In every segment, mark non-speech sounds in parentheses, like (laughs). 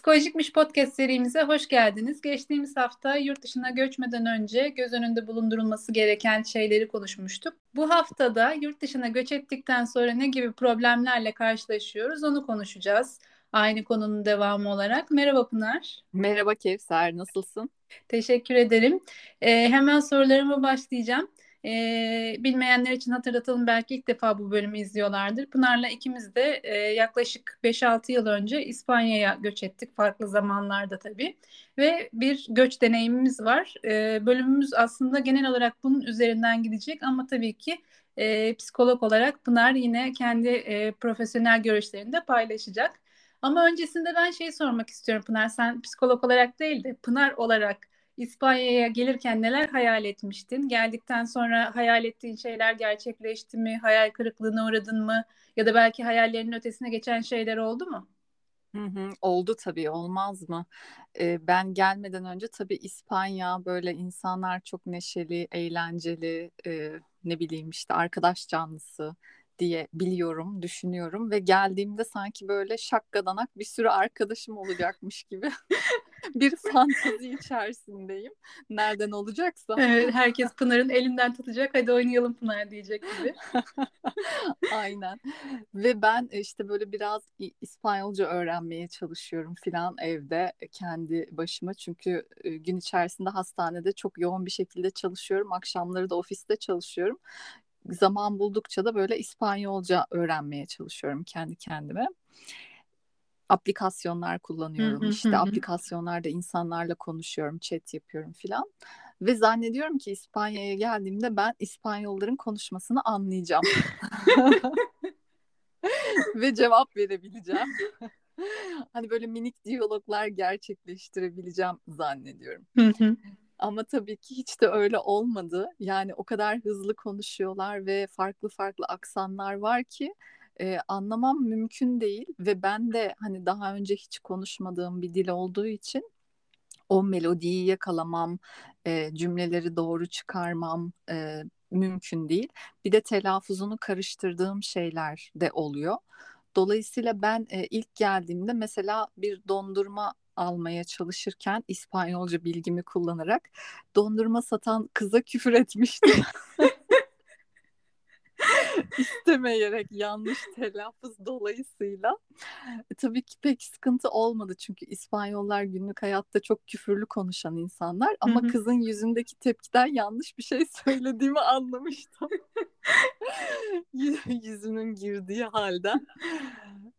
Psikolojikmiş podcast serimize hoş geldiniz. Geçtiğimiz hafta yurt dışına göçmeden önce göz önünde bulundurulması gereken şeyleri konuşmuştuk. Bu haftada yurt dışına göç ettikten sonra ne gibi problemlerle karşılaşıyoruz onu konuşacağız. Aynı konunun devamı olarak. Merhaba Pınar. Merhaba Kevser, nasılsın? Teşekkür ederim. Ee, hemen sorularıma başlayacağım. E, bilmeyenler için hatırlatalım belki ilk defa bu bölümü izliyorlardır. Pınar'la ikimiz de e, yaklaşık 5-6 yıl önce İspanya'ya göç ettik farklı zamanlarda tabii. Ve bir göç deneyimimiz var. E, bölümümüz aslında genel olarak bunun üzerinden gidecek ama tabii ki e, psikolog olarak Pınar yine kendi e, profesyonel görüşlerini de paylaşacak. Ama öncesinde ben şeyi sormak istiyorum Pınar. Sen psikolog olarak değil de Pınar olarak İspanya'ya gelirken neler hayal etmiştin? Geldikten sonra hayal ettiğin şeyler gerçekleşti mi? Hayal kırıklığına uğradın mı? Ya da belki hayallerinin ötesine geçen şeyler oldu mu? Hı hı, oldu tabii olmaz mı? Ee, ben gelmeden önce tabii İspanya böyle insanlar çok neşeli, eğlenceli, e, ne bileyim işte arkadaş canlısı diye biliyorum, düşünüyorum ve geldiğimde sanki böyle şakkadanak bir sürü arkadaşım olacakmış gibi (laughs) bir fantazi içerisindeyim. Nereden olacaksa. Evet, herkes Pınar'ın elinden tutacak. Hadi oynayalım Pınar diyecek gibi. (laughs) Aynen. Ve ben işte böyle biraz İspanyolca öğrenmeye çalışıyorum filan evde kendi başıma. Çünkü gün içerisinde hastanede çok yoğun bir şekilde çalışıyorum. Akşamları da ofiste çalışıyorum zaman buldukça da böyle İspanyolca öğrenmeye çalışıyorum kendi kendime. Aplikasyonlar kullanıyorum. işte aplikasyonlarda insanlarla konuşuyorum, chat yapıyorum filan. Ve zannediyorum ki İspanya'ya geldiğimde ben İspanyolların konuşmasını anlayacağım. (laughs) Ve cevap verebileceğim. hani böyle minik diyaloglar gerçekleştirebileceğim zannediyorum. Ama tabii ki hiç de öyle olmadı. Yani o kadar hızlı konuşuyorlar ve farklı farklı aksanlar var ki e, anlamam mümkün değil ve ben de hani daha önce hiç konuşmadığım bir dil olduğu için o melodiyi yakalamam, e, cümleleri doğru çıkarmam e, mümkün değil. Bir de telaffuzunu karıştırdığım şeyler de oluyor. Dolayısıyla ben e, ilk geldiğimde mesela bir dondurma almaya çalışırken İspanyolca bilgimi kullanarak dondurma satan kıza küfür etmiştim. (laughs) (laughs) istemeyerek yanlış telaffuz dolayısıyla e, tabii ki pek sıkıntı olmadı çünkü İspanyollar günlük hayatta çok küfürlü konuşan insanlar ama kızın yüzündeki tepkiden yanlış bir şey (laughs) söylediğimi anlamıştım. (laughs) Yüzünün girdiği halden.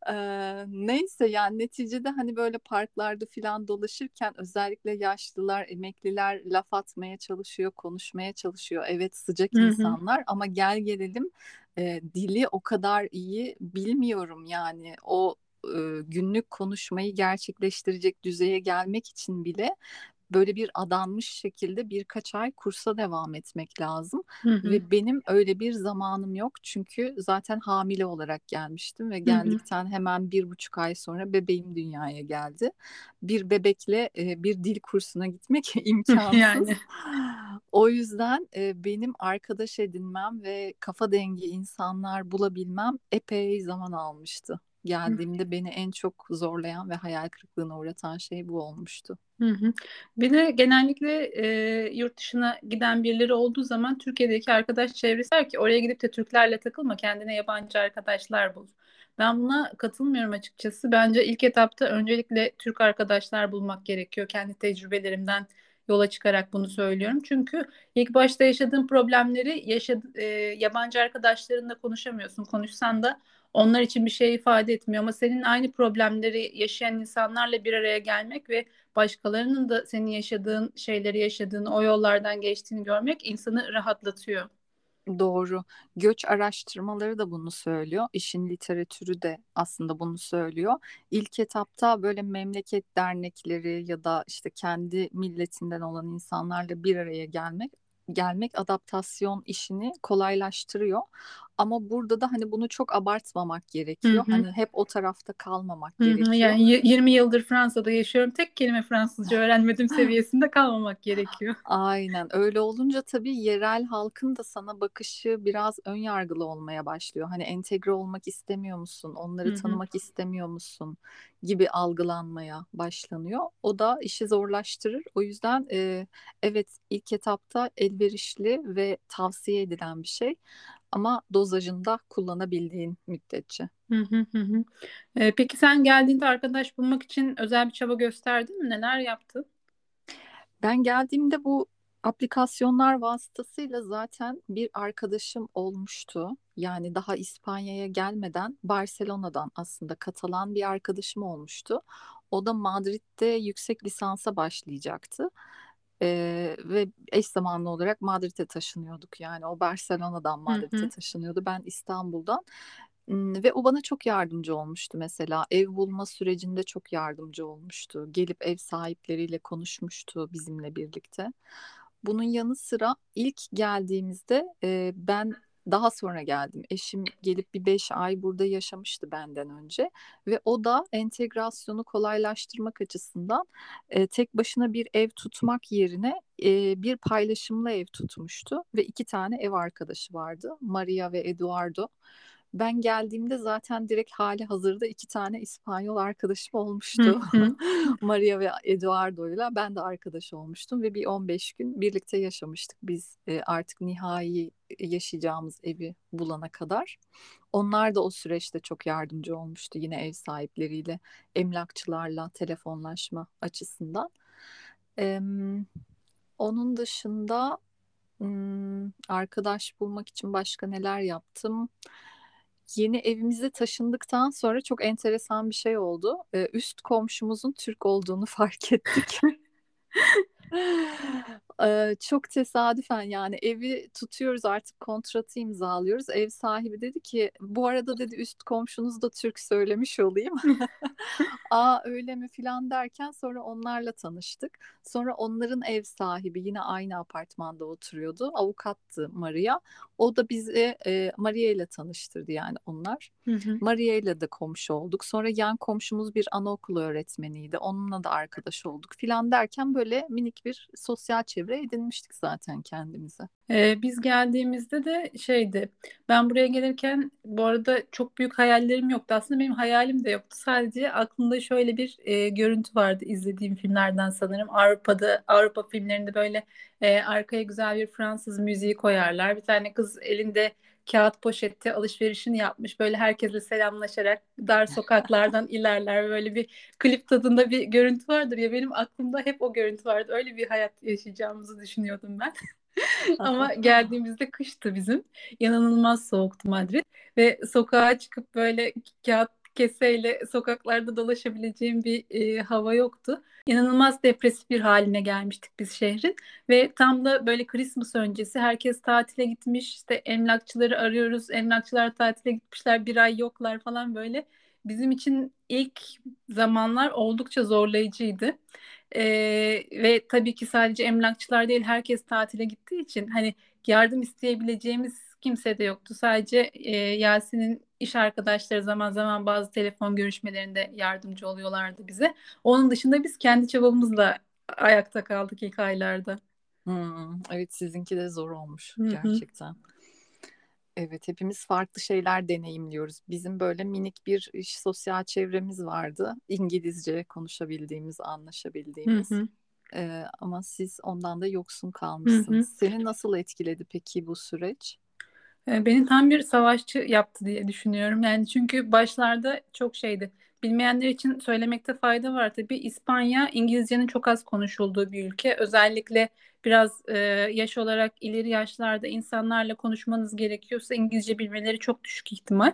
Ee, neyse yani neticede hani böyle parklarda filan dolaşırken özellikle yaşlılar, emekliler laf atmaya çalışıyor, konuşmaya çalışıyor. Evet sıcak Hı-hı. insanlar ama gel gelelim e, dili o kadar iyi bilmiyorum yani. O e, günlük konuşmayı gerçekleştirecek düzeye gelmek için bile böyle bir adanmış şekilde birkaç ay kursa devam etmek lazım. Hı hı. Ve benim öyle bir zamanım yok çünkü zaten hamile olarak gelmiştim ve geldikten hı hı. hemen bir buçuk ay sonra bebeğim dünyaya geldi. Bir bebekle e, bir dil kursuna gitmek (laughs) imkansız. yani. O yüzden e, benim arkadaş edinmem ve kafa dengi insanlar bulabilmem epey zaman almıştı geldiğimde beni en çok zorlayan ve hayal kırıklığına uğratan şey bu olmuştu. Hı hı. Bir de genellikle e, yurt dışına giden birileri olduğu zaman Türkiye'deki arkadaş çevresi der ki oraya gidip de Türklerle takılma kendine yabancı arkadaşlar bul. Ben buna katılmıyorum açıkçası. Bence ilk etapta öncelikle Türk arkadaşlar bulmak gerekiyor. Kendi tecrübelerimden yola çıkarak bunu söylüyorum. Çünkü ilk başta yaşadığın problemleri yaşadı, e, yabancı arkadaşlarınla konuşamıyorsun. Konuşsan da onlar için bir şey ifade etmiyor ama senin aynı problemleri yaşayan insanlarla bir araya gelmek ve başkalarının da senin yaşadığın şeyleri yaşadığını, o yollardan geçtiğini görmek insanı rahatlatıyor. Doğru. Göç araştırmaları da bunu söylüyor. İşin literatürü de aslında bunu söylüyor. İlk etapta böyle memleket dernekleri ya da işte kendi milletinden olan insanlarla bir araya gelmek gelmek adaptasyon işini kolaylaştırıyor. Ama burada da hani bunu çok abartmamak gerekiyor. Hı hı. Hani hep o tarafta kalmamak Hı hı. gerekiyor. Yani y- 20 yıldır Fransa'da yaşıyorum. Tek kelime Fransızca (laughs) öğrenmedim seviyesinde kalmamak gerekiyor. Aynen öyle olunca tabii yerel halkın da sana bakışı biraz ön yargılı olmaya başlıyor. Hani entegre olmak istemiyor musun? Onları Hı hı. tanımak istemiyor musun? gibi algılanmaya başlanıyor. O da işi zorlaştırır. O yüzden e, evet ilk etapta elverişli ve tavsiye edilen bir şey ama dozajında kullanabildiğin müddetçe. Hı hı hı. Ee, peki sen geldiğinde arkadaş bulmak için özel bir çaba gösterdin mi? Neler yaptın? Ben geldiğimde bu aplikasyonlar vasıtasıyla zaten bir arkadaşım olmuştu. Yani daha İspanya'ya gelmeden Barcelona'dan aslında Katalan bir arkadaşım olmuştu. O da Madrid'de yüksek lisansa başlayacaktı. Ee, ve eş zamanlı olarak Madrid'e taşınıyorduk. Yani o Barcelona'dan Madrid'e hı. taşınıyordu. Ben İstanbul'dan. Ve o bana çok yardımcı olmuştu mesela. Ev bulma sürecinde çok yardımcı olmuştu. Gelip ev sahipleriyle konuşmuştu bizimle birlikte. Bunun yanı sıra ilk geldiğimizde e, ben daha sonra geldim. Eşim gelip bir beş ay burada yaşamıştı benden önce ve o da entegrasyonu kolaylaştırmak açısından e, tek başına bir ev tutmak yerine e, bir paylaşımlı ev tutmuştu ve iki tane ev arkadaşı vardı. Maria ve Eduardo. Ben geldiğimde zaten direkt hali hazırda iki tane İspanyol arkadaşım olmuştu. (laughs) Maria ve Eduardo'yla ben de arkadaş olmuştum ve bir 15 gün birlikte yaşamıştık biz e, artık nihai yaşayacağımız evi bulana kadar. Onlar da o süreçte çok yardımcı olmuştu yine ev sahipleriyle, emlakçılarla telefonlaşma açısından. Em, onun dışında hmm, arkadaş bulmak için başka neler yaptım? Yeni evimize taşındıktan sonra çok enteresan bir şey oldu. Ee, üst komşumuzun Türk olduğunu (laughs) fark ettik. (laughs) Ee, çok tesadüfen yani evi tutuyoruz artık kontratı imzalıyoruz. Ev sahibi dedi ki bu arada dedi üst komşunuz da Türk söylemiş olayım. (laughs) Aa öyle mi filan derken sonra onlarla tanıştık. Sonra onların ev sahibi yine aynı apartmanda oturuyordu. Avukattı Maria. O da bizi e, Maria ile tanıştırdı yani onlar. Hı hı. Maria ile de komşu olduk. Sonra yan komşumuz bir anaokulu öğretmeniydi. Onunla da arkadaş olduk filan derken böyle minik bir sosyal çevre edinmiştik zaten kendimize. Ee, biz geldiğimizde de şeydi. Ben buraya gelirken bu arada çok büyük hayallerim yoktu. Aslında benim hayalim de yoktu. Sadece aklımda şöyle bir e, görüntü vardı izlediğim filmlerden sanırım. Avrupa'da Avrupa filmlerinde böyle e, arkaya güzel bir Fransız müziği koyarlar. Bir tane kız elinde kağıt poşette alışverişini yapmış. Böyle herkesle selamlaşarak dar sokaklardan (laughs) ilerler. Böyle bir klip tadında bir görüntü vardır ya benim aklımda hep o görüntü vardı. Öyle bir hayat yaşayacağımızı düşünüyordum ben. (laughs) Ama (laughs) geldiğimizde kıştı bizim. İnanılmaz soğuktu Madrid. Ve sokağa çıkıp böyle kağıt keseyle sokaklarda dolaşabileceğim bir e, hava yoktu. İnanılmaz depresif bir haline gelmiştik biz şehrin. Ve tam da böyle Christmas öncesi herkes tatile gitmiş. İşte emlakçıları arıyoruz. Emlakçılar tatile gitmişler. Bir ay yoklar falan böyle. Bizim için ilk zamanlar oldukça zorlayıcıydı. Ee, ve tabii ki sadece emlakçılar değil herkes tatile gittiği için hani yardım isteyebileceğimiz kimse de yoktu. Sadece e, Yasin'in iş arkadaşları zaman zaman bazı telefon görüşmelerinde yardımcı oluyorlardı bize. Onun dışında biz kendi çabamızla ayakta kaldık ilk aylarda. Hmm, evet sizinki de zor olmuş Hı hı. gerçekten. Evet, hepimiz farklı şeyler deneyimliyoruz. Bizim böyle minik bir iş, sosyal çevremiz vardı. İngilizce konuşabildiğimiz, Hı anlaşabildiğimiz. hı. Ee, ama siz ondan da yoksun Hı hı. kalmışsınız. Seni nasıl etkiledi peki bu süreç? Beni tam bir savaşçı yaptı diye düşünüyorum. Yani çünkü başlarda çok şeydi. Bilmeyenler için söylemekte fayda var tabii. İspanya İngilizcenin çok az konuşulduğu bir ülke. Özellikle biraz e, yaş olarak ileri yaşlarda insanlarla konuşmanız gerekiyorsa İngilizce bilmeleri çok düşük ihtimal.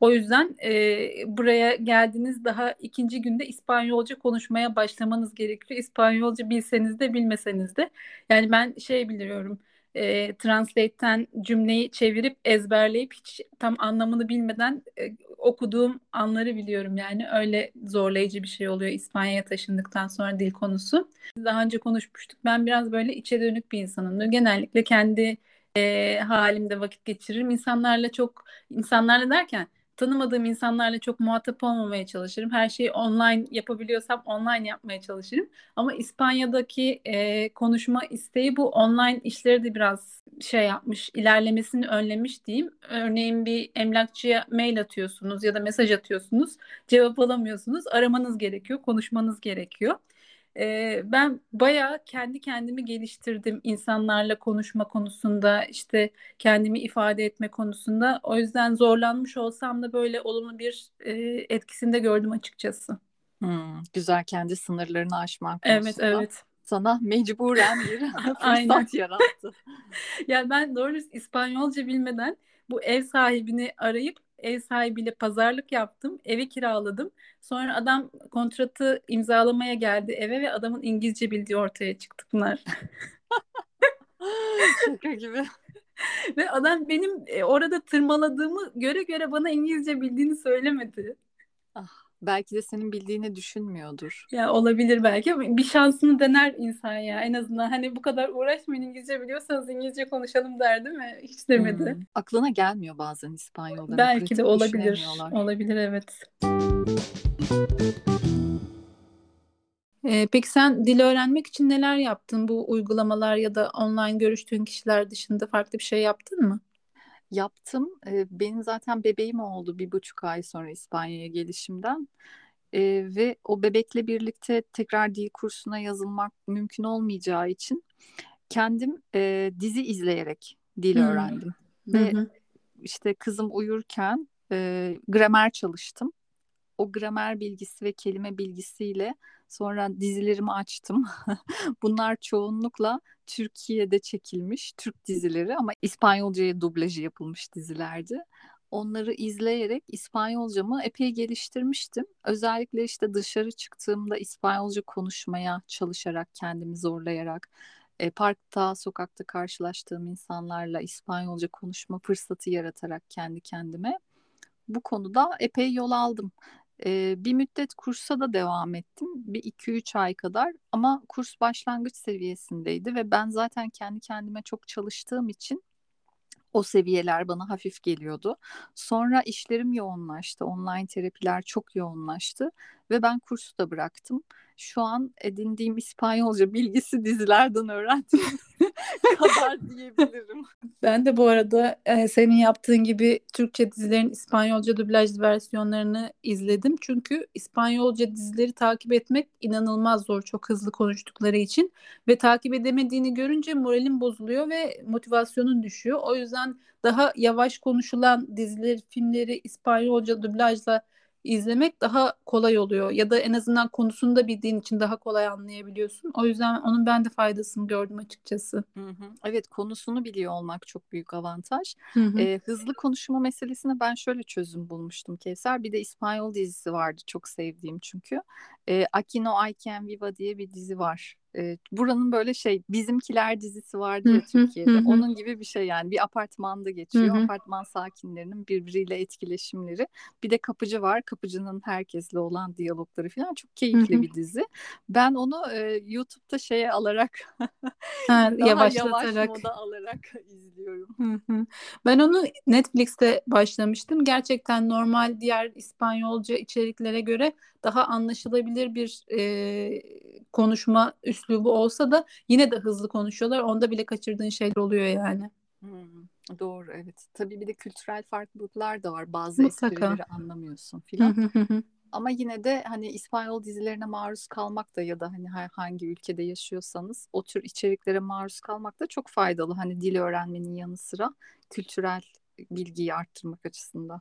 O yüzden e, buraya geldiğiniz daha ikinci günde İspanyolca konuşmaya başlamanız gerekiyor. İspanyolca bilseniz de bilmeseniz de. Yani ben şey biliyorum e, Translate'ten cümleyi çevirip ezberleyip hiç tam anlamını bilmeden e, okuduğum anları biliyorum yani öyle zorlayıcı bir şey oluyor İspanya'ya taşındıktan sonra dil konusu. Daha önce konuşmuştuk. Ben biraz böyle içe dönük bir insanım. Genellikle kendi e, halimde vakit geçiririm. İnsanlarla çok insanlarla derken tanımadığım insanlarla çok muhatap olmamaya çalışırım. Her şeyi online yapabiliyorsam online yapmaya çalışırım. Ama İspanya'daki e, konuşma isteği bu online işleri de biraz şey yapmış, ilerlemesini önlemiş diyeyim. Örneğin bir emlakçıya mail atıyorsunuz ya da mesaj atıyorsunuz, cevap alamıyorsunuz. Aramanız gerekiyor, konuşmanız gerekiyor. Ee, ben bayağı kendi kendimi geliştirdim insanlarla konuşma konusunda işte kendimi ifade etme konusunda. O yüzden zorlanmış olsam da böyle olumlu bir e, etkisini de gördüm açıkçası. Hmm, güzel kendi sınırlarını aşmak konusunda. Evet evet. Sana mecburen bir (laughs) (laughs) fırsat yarattı. ya ben doğrusu İspanyolca bilmeden bu ev sahibini arayıp ev sahibiyle pazarlık yaptım. Evi kiraladım. Sonra adam kontratı imzalamaya geldi eve ve adamın İngilizce bildiği ortaya çıktı bunlar. (laughs) Şaka gibi. (laughs) ve adam benim e, orada tırmaladığımı göre göre bana İngilizce bildiğini söylemedi. Ah, belki de senin bildiğini düşünmüyordur. Ya olabilir belki ama bir şansını dener insan ya en azından. Hani bu kadar uğraşmayın İngilizce biliyorsanız İngilizce konuşalım der değil mi? Hiç demedi. Hmm. Aklına gelmiyor bazen İspanyolların. Belki de olabilir. Olabilir evet. Ee, peki sen dil öğrenmek için neler yaptın? Bu uygulamalar ya da online görüştüğün kişiler dışında farklı bir şey yaptın mı? Yaptım. Ee, benim zaten bebeğim oldu bir buçuk ay sonra İspanya'ya gelişimden. Ee, ve o bebekle birlikte tekrar dil kursuna yazılmak mümkün olmayacağı için kendim e, dizi izleyerek dil hmm. öğrendim. Ve hmm. işte kızım uyurken e, gramer çalıştım. O gramer bilgisi ve kelime bilgisiyle Sonra dizilerimi açtım. (laughs) Bunlar çoğunlukla Türkiye'de çekilmiş Türk dizileri ama İspanyolcaya dublajı yapılmış dizilerdi. Onları izleyerek İspanyolcamı epey geliştirmiştim. Özellikle işte dışarı çıktığımda İspanyolca konuşmaya çalışarak, kendimi zorlayarak, e, parkta, sokakta karşılaştığım insanlarla İspanyolca konuşma fırsatı yaratarak kendi kendime bu konuda epey yol aldım. E, bir müddet kursa da devam ettim. Bir iki üç ay kadar ama kurs başlangıç seviyesindeydi ve ben zaten kendi kendime çok çalıştığım için o seviyeler bana hafif geliyordu. Sonra işlerim yoğunlaştı. Online terapiler çok yoğunlaştı ve ben kursu da bıraktım. Şu an edindiğim İspanyolca bilgisi dizilerden öğrendim. (laughs) kadar diyebilirim. Ben de bu arada e, senin yaptığın gibi Türkçe dizilerin İspanyolca dublajlı versiyonlarını izledim. Çünkü İspanyolca dizileri takip etmek inanılmaz zor. Çok hızlı konuştukları için. Ve takip edemediğini görünce moralin bozuluyor ve motivasyonun düşüyor. O yüzden daha yavaş konuşulan dizileri, filmleri İspanyolca dublajla izlemek daha kolay oluyor ya da en azından konusunu da bildiğin için daha kolay anlayabiliyorsun. O yüzden onun ben de faydasını gördüm açıkçası. Hı hı. Evet konusunu biliyor olmak çok büyük avantaj. Hı hı. Ee, hızlı konuşma meselesine ben şöyle çözüm bulmuştum Kevser. Bir de İspanyol dizisi vardı çok sevdiğim çünkü. Ee, Aquí no hay quien viva diye bir dizi var. E, buranın böyle şey bizimkiler dizisi vardı ya Türkiye'de. Onun gibi bir şey yani bir apartmanda geçiyor. Apartman sakinlerinin birbiriyle etkileşimleri. Bir de kapıcı var. Kapıcının herkesle olan diyalogları falan çok keyifli bir dizi. Ben onu e, YouTube'da şeye alarak ha, (laughs) daha yavaşlatarak yavaş moda alarak (laughs) izliyorum. Ben onu Netflix'te başlamıştım. Gerçekten normal diğer İspanyolca içeriklere göre daha anlaşılabilir bir e, konuşma üslubu olsa da yine de hızlı konuşuyorlar. Onda bile kaçırdığın şeyler oluyor yani. Hmm, doğru evet. Tabii bir de kültürel farklılıklar da var. Bazı Mutlaka. esprileri anlamıyorsun filan. Ama yine de hani İspanyol dizilerine maruz kalmak da ya da hani hangi ülkede yaşıyorsanız o tür içeriklere maruz kalmak da çok faydalı. Hani dil öğrenmenin yanı sıra kültürel bilgiyi arttırmak açısından.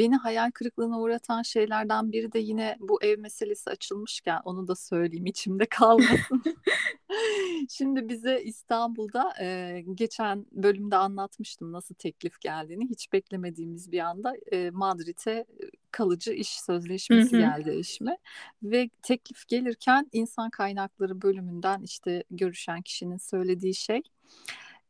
Beni hayal kırıklığına uğratan şeylerden biri de yine bu ev meselesi açılmışken onu da söyleyeyim içimde kalmasın. (laughs) Şimdi bize İstanbul'da e, geçen bölümde anlatmıştım nasıl teklif geldiğini. Hiç beklemediğimiz bir anda e, Madrid'e kalıcı iş sözleşmesi geldi eşime. Ve teklif gelirken insan kaynakları bölümünden işte görüşen kişinin söylediği şey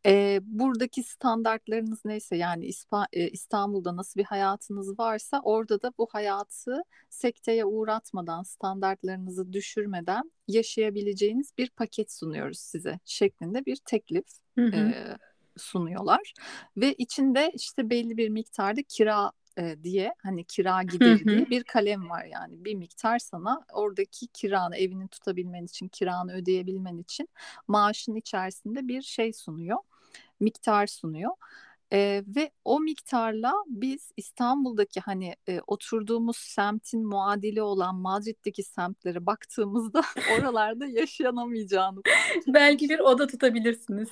E, buradaki standartlarınız neyse yani İspa, e, İstanbul'da nasıl bir hayatınız varsa orada da bu hayatı sekteye uğratmadan, standartlarınızı düşürmeden yaşayabileceğiniz bir paket sunuyoruz size şeklinde bir teklif Hı hı. e, sunuyorlar. Ve içinde işte belli bir miktarda kira e, diye hani kira gideri diye bir kalem var yani bir miktar sana oradaki kiranı evini tutabilmen için kiranı ödeyebilmen için maaşın içerisinde bir şey sunuyor miktar sunuyor. E, ve o miktarla biz İstanbul'daki hani e, oturduğumuz semtin muadili olan Madrid'deki semtlere baktığımızda (laughs) oralarda yaşanamayacağını Belki bir oda tutabilirsiniz.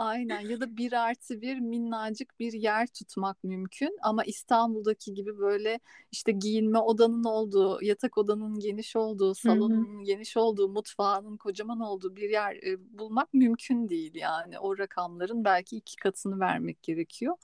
Aynen ya da bir artı bir minnacık bir yer tutmak mümkün ama İstanbul'daki gibi böyle işte giyinme odanın olduğu, yatak odanın geniş olduğu, salonun Hı-hı. geniş olduğu, mutfağının kocaman olduğu bir yer e, bulmak mümkün değil yani. O rakamların belki iki katını vermek gerekiyor.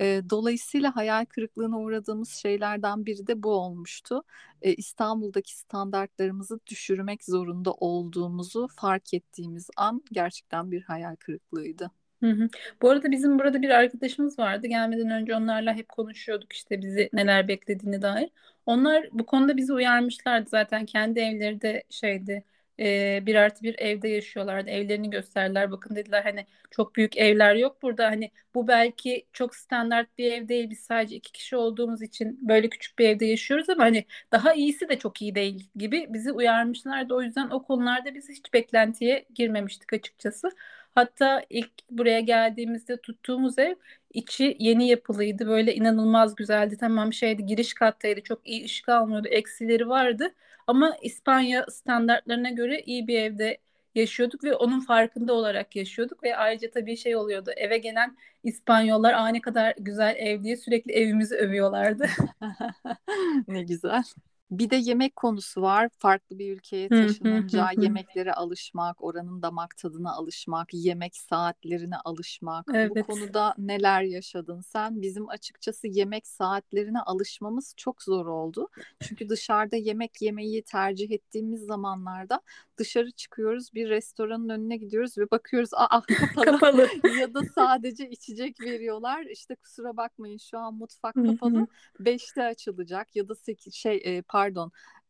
E, dolayısıyla hayal kırıklığına uğradığımız şeylerden biri de bu olmuştu. E, İstanbul'daki standartlarımızı düşürmek zorunda olduğumuzu fark ettiğimiz an gerçekten bir hayal kırıklığıydı. Hı hı. Bu arada bizim burada bir arkadaşımız vardı. Gelmeden önce onlarla hep konuşuyorduk işte bizi neler beklediğini dair. Onlar bu konuda bizi uyarmışlardı zaten kendi evleri de şeydi e, bir artı bir evde yaşıyorlardı. Evlerini gösterdiler. Bakın dediler hani çok büyük evler yok burada. Hani bu belki çok standart bir ev değil. Biz sadece iki kişi olduğumuz için böyle küçük bir evde yaşıyoruz ama hani daha iyisi de çok iyi değil gibi bizi uyarmışlardı. O yüzden o konularda biz hiç beklentiye girmemiştik açıkçası. Hatta ilk buraya geldiğimizde tuttuğumuz ev içi yeni yapılıydı. Böyle inanılmaz güzeldi. Tamam şeydi giriş kattaydı. Çok iyi ışık almıyordu. Eksileri vardı. Ama İspanya standartlarına göre iyi bir evde yaşıyorduk ve onun farkında olarak yaşıyorduk ve ayrıca tabii şey oluyordu eve gelen İspanyollar aa ne kadar güzel ev diye sürekli evimizi övüyorlardı. (laughs) ne güzel. Bir de yemek konusu var. Farklı bir ülkeye taşınınca yemeklere alışmak, oranın damak tadına alışmak, yemek saatlerine alışmak. Evet. Bu konuda neler yaşadın sen? Bizim açıkçası yemek saatlerine alışmamız çok zor oldu. Çünkü dışarıda yemek yemeyi tercih ettiğimiz zamanlarda dışarı çıkıyoruz, bir restoranın önüne gidiyoruz ve bakıyoruz aa (laughs) kapalı, kapalı. ya da sadece içecek veriyorlar. İşte kusura bakmayın şu an mutfak kapalı. Beşte açılacak ya da sekiz şey e, pardon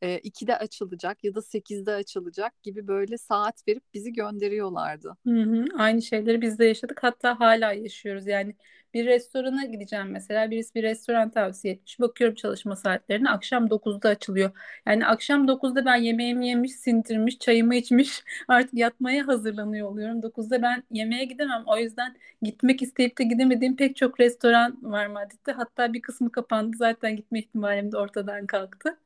e, 2'de açılacak ya da 8'de açılacak gibi böyle saat verip bizi gönderiyorlardı. Hı hı, aynı şeyleri biz de yaşadık. Hatta hala yaşıyoruz. Yani bir restorana gideceğim mesela birisi bir restoran tavsiye etmiş. Bakıyorum çalışma saatlerine akşam 9'da açılıyor. Yani akşam 9'da ben yemeğimi yemiş sindirmiş çayımı içmiş (laughs) artık yatmaya hazırlanıyor oluyorum. 9'da ben yemeğe gidemem. O yüzden gitmek isteyip de gidemediğim pek çok restoran var Madrid'de. Hatta bir kısmı kapandı. Zaten gitme ihtimalim de ortadan kalktı.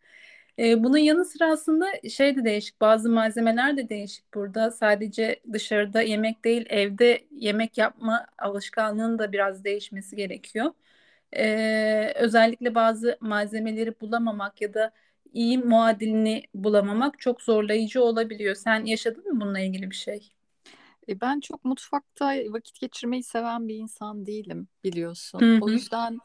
E, bunun yanı sıra aslında şey de değişik, bazı malzemeler de değişik burada. Sadece dışarıda yemek değil, evde yemek yapma alışkanlığının da biraz değişmesi gerekiyor. E, özellikle bazı malzemeleri bulamamak ya da iyi muadilini bulamamak çok zorlayıcı olabiliyor. Sen yaşadın mı bununla ilgili bir şey? E, ben çok mutfakta vakit geçirmeyi seven bir insan değilim biliyorsun. Hı hı. O yüzden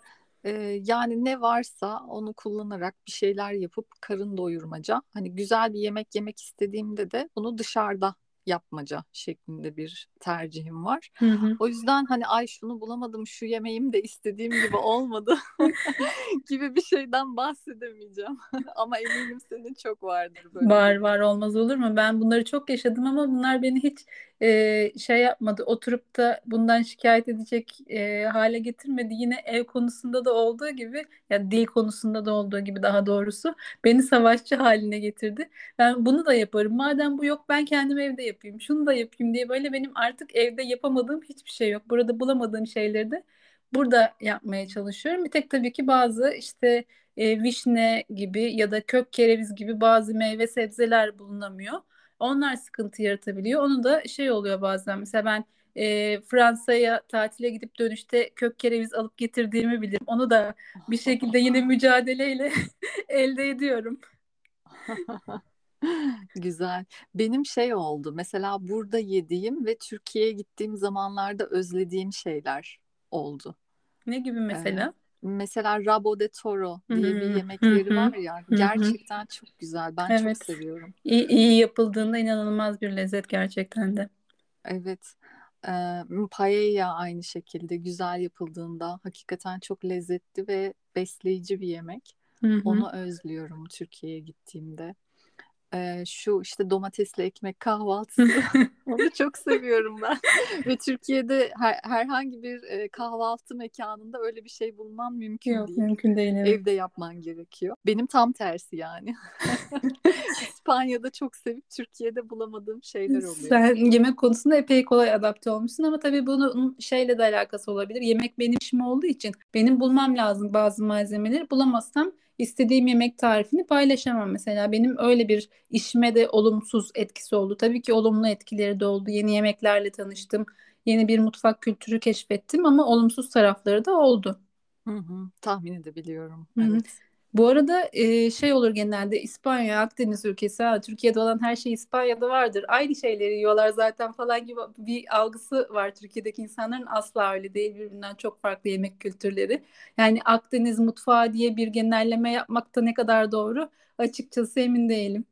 yani ne varsa onu kullanarak bir şeyler yapıp karın doyurmaca. Hani güzel bir yemek yemek istediğimde de bunu dışarıda yapmaca şeklinde bir tercihim var. Hı hı. O yüzden hani ay şunu bulamadım şu yemeğim de istediğim gibi olmadı (laughs) gibi bir şeyden bahsedemeyeceğim. (laughs) ama eminim senin çok vardır böyle. Var var olmaz olur mu? Ben bunları çok yaşadım ama bunlar beni hiç e, şey yapmadı. Oturup da bundan şikayet edecek e, hale getirmedi. Yine ev konusunda da olduğu gibi ya yani dil konusunda da olduğu gibi daha doğrusu beni savaşçı haline getirdi. Ben bunu da yaparım. Madem bu yok ben kendim evde yapayım. Şunu da yapayım diye böyle benim artık evde yapamadığım hiçbir şey yok. Burada bulamadığım şeyleri de burada yapmaya çalışıyorum. Bir tek tabii ki bazı işte e, vişne gibi ya da kök kereviz gibi bazı meyve sebzeler bulunamıyor. Onlar sıkıntı yaratabiliyor. Onu da şey oluyor bazen. Mesela ben e, Fransa'ya tatile gidip dönüşte kök kereviz alıp getirdiğimi bilirim. Onu da bir şekilde yine (laughs) mücadeleyle (laughs) elde ediyorum. (laughs) Güzel. Benim şey oldu. Mesela burada yediğim ve Türkiye'ye gittiğim zamanlarda özlediğim şeyler oldu. Ne gibi mesela? Ee, mesela rabo de toro diye bir yemekleri var ya gerçekten çok güzel. Ben evet. çok seviyorum. İyi, iyi yapıldığında inanılmaz bir lezzet gerçekten de. Evet. E, paella aynı şekilde güzel yapıldığında hakikaten çok lezzetli ve besleyici bir yemek. Onu özlüyorum Türkiye'ye gittiğimde. Ee, şu işte domatesli ekmek kahvaltısı (laughs) (laughs) onu çok seviyorum ben (laughs) ve Türkiye'de her, herhangi bir e, kahvaltı mekanında öyle bir şey bulman mümkün Yok değil. mümkün değil. Evet. Evde yapman gerekiyor. Benim tam tersi yani. İspanya'da çok sevip Türkiye'de bulamadığım şeyler oluyor. Sen yemek konusunda epey kolay adapte olmuşsun ama tabii bunun şeyle de alakası olabilir. Yemek benim işim olduğu için benim bulmam lazım bazı malzemeleri. Bulamazsam istediğim yemek tarifini paylaşamam mesela. Benim öyle bir işime de olumsuz etkisi oldu. Tabii ki olumlu etkileri de oldu. Yeni yemeklerle tanıştım. Yeni bir mutfak kültürü keşfettim ama olumsuz tarafları da oldu. Hı hı, tahmin edebiliyorum. Hı hı. Bu arada e, şey olur genelde İspanya, Akdeniz ülkesi, ha, Türkiye'de olan her şey İspanya'da vardır. Aynı şeyleri yiyorlar zaten falan gibi bir algısı var Türkiye'deki insanların. Asla öyle değil. Birbirinden çok farklı yemek kültürleri. Yani Akdeniz mutfağı diye bir genelleme yapmakta ne kadar doğru açıkçası emin değilim.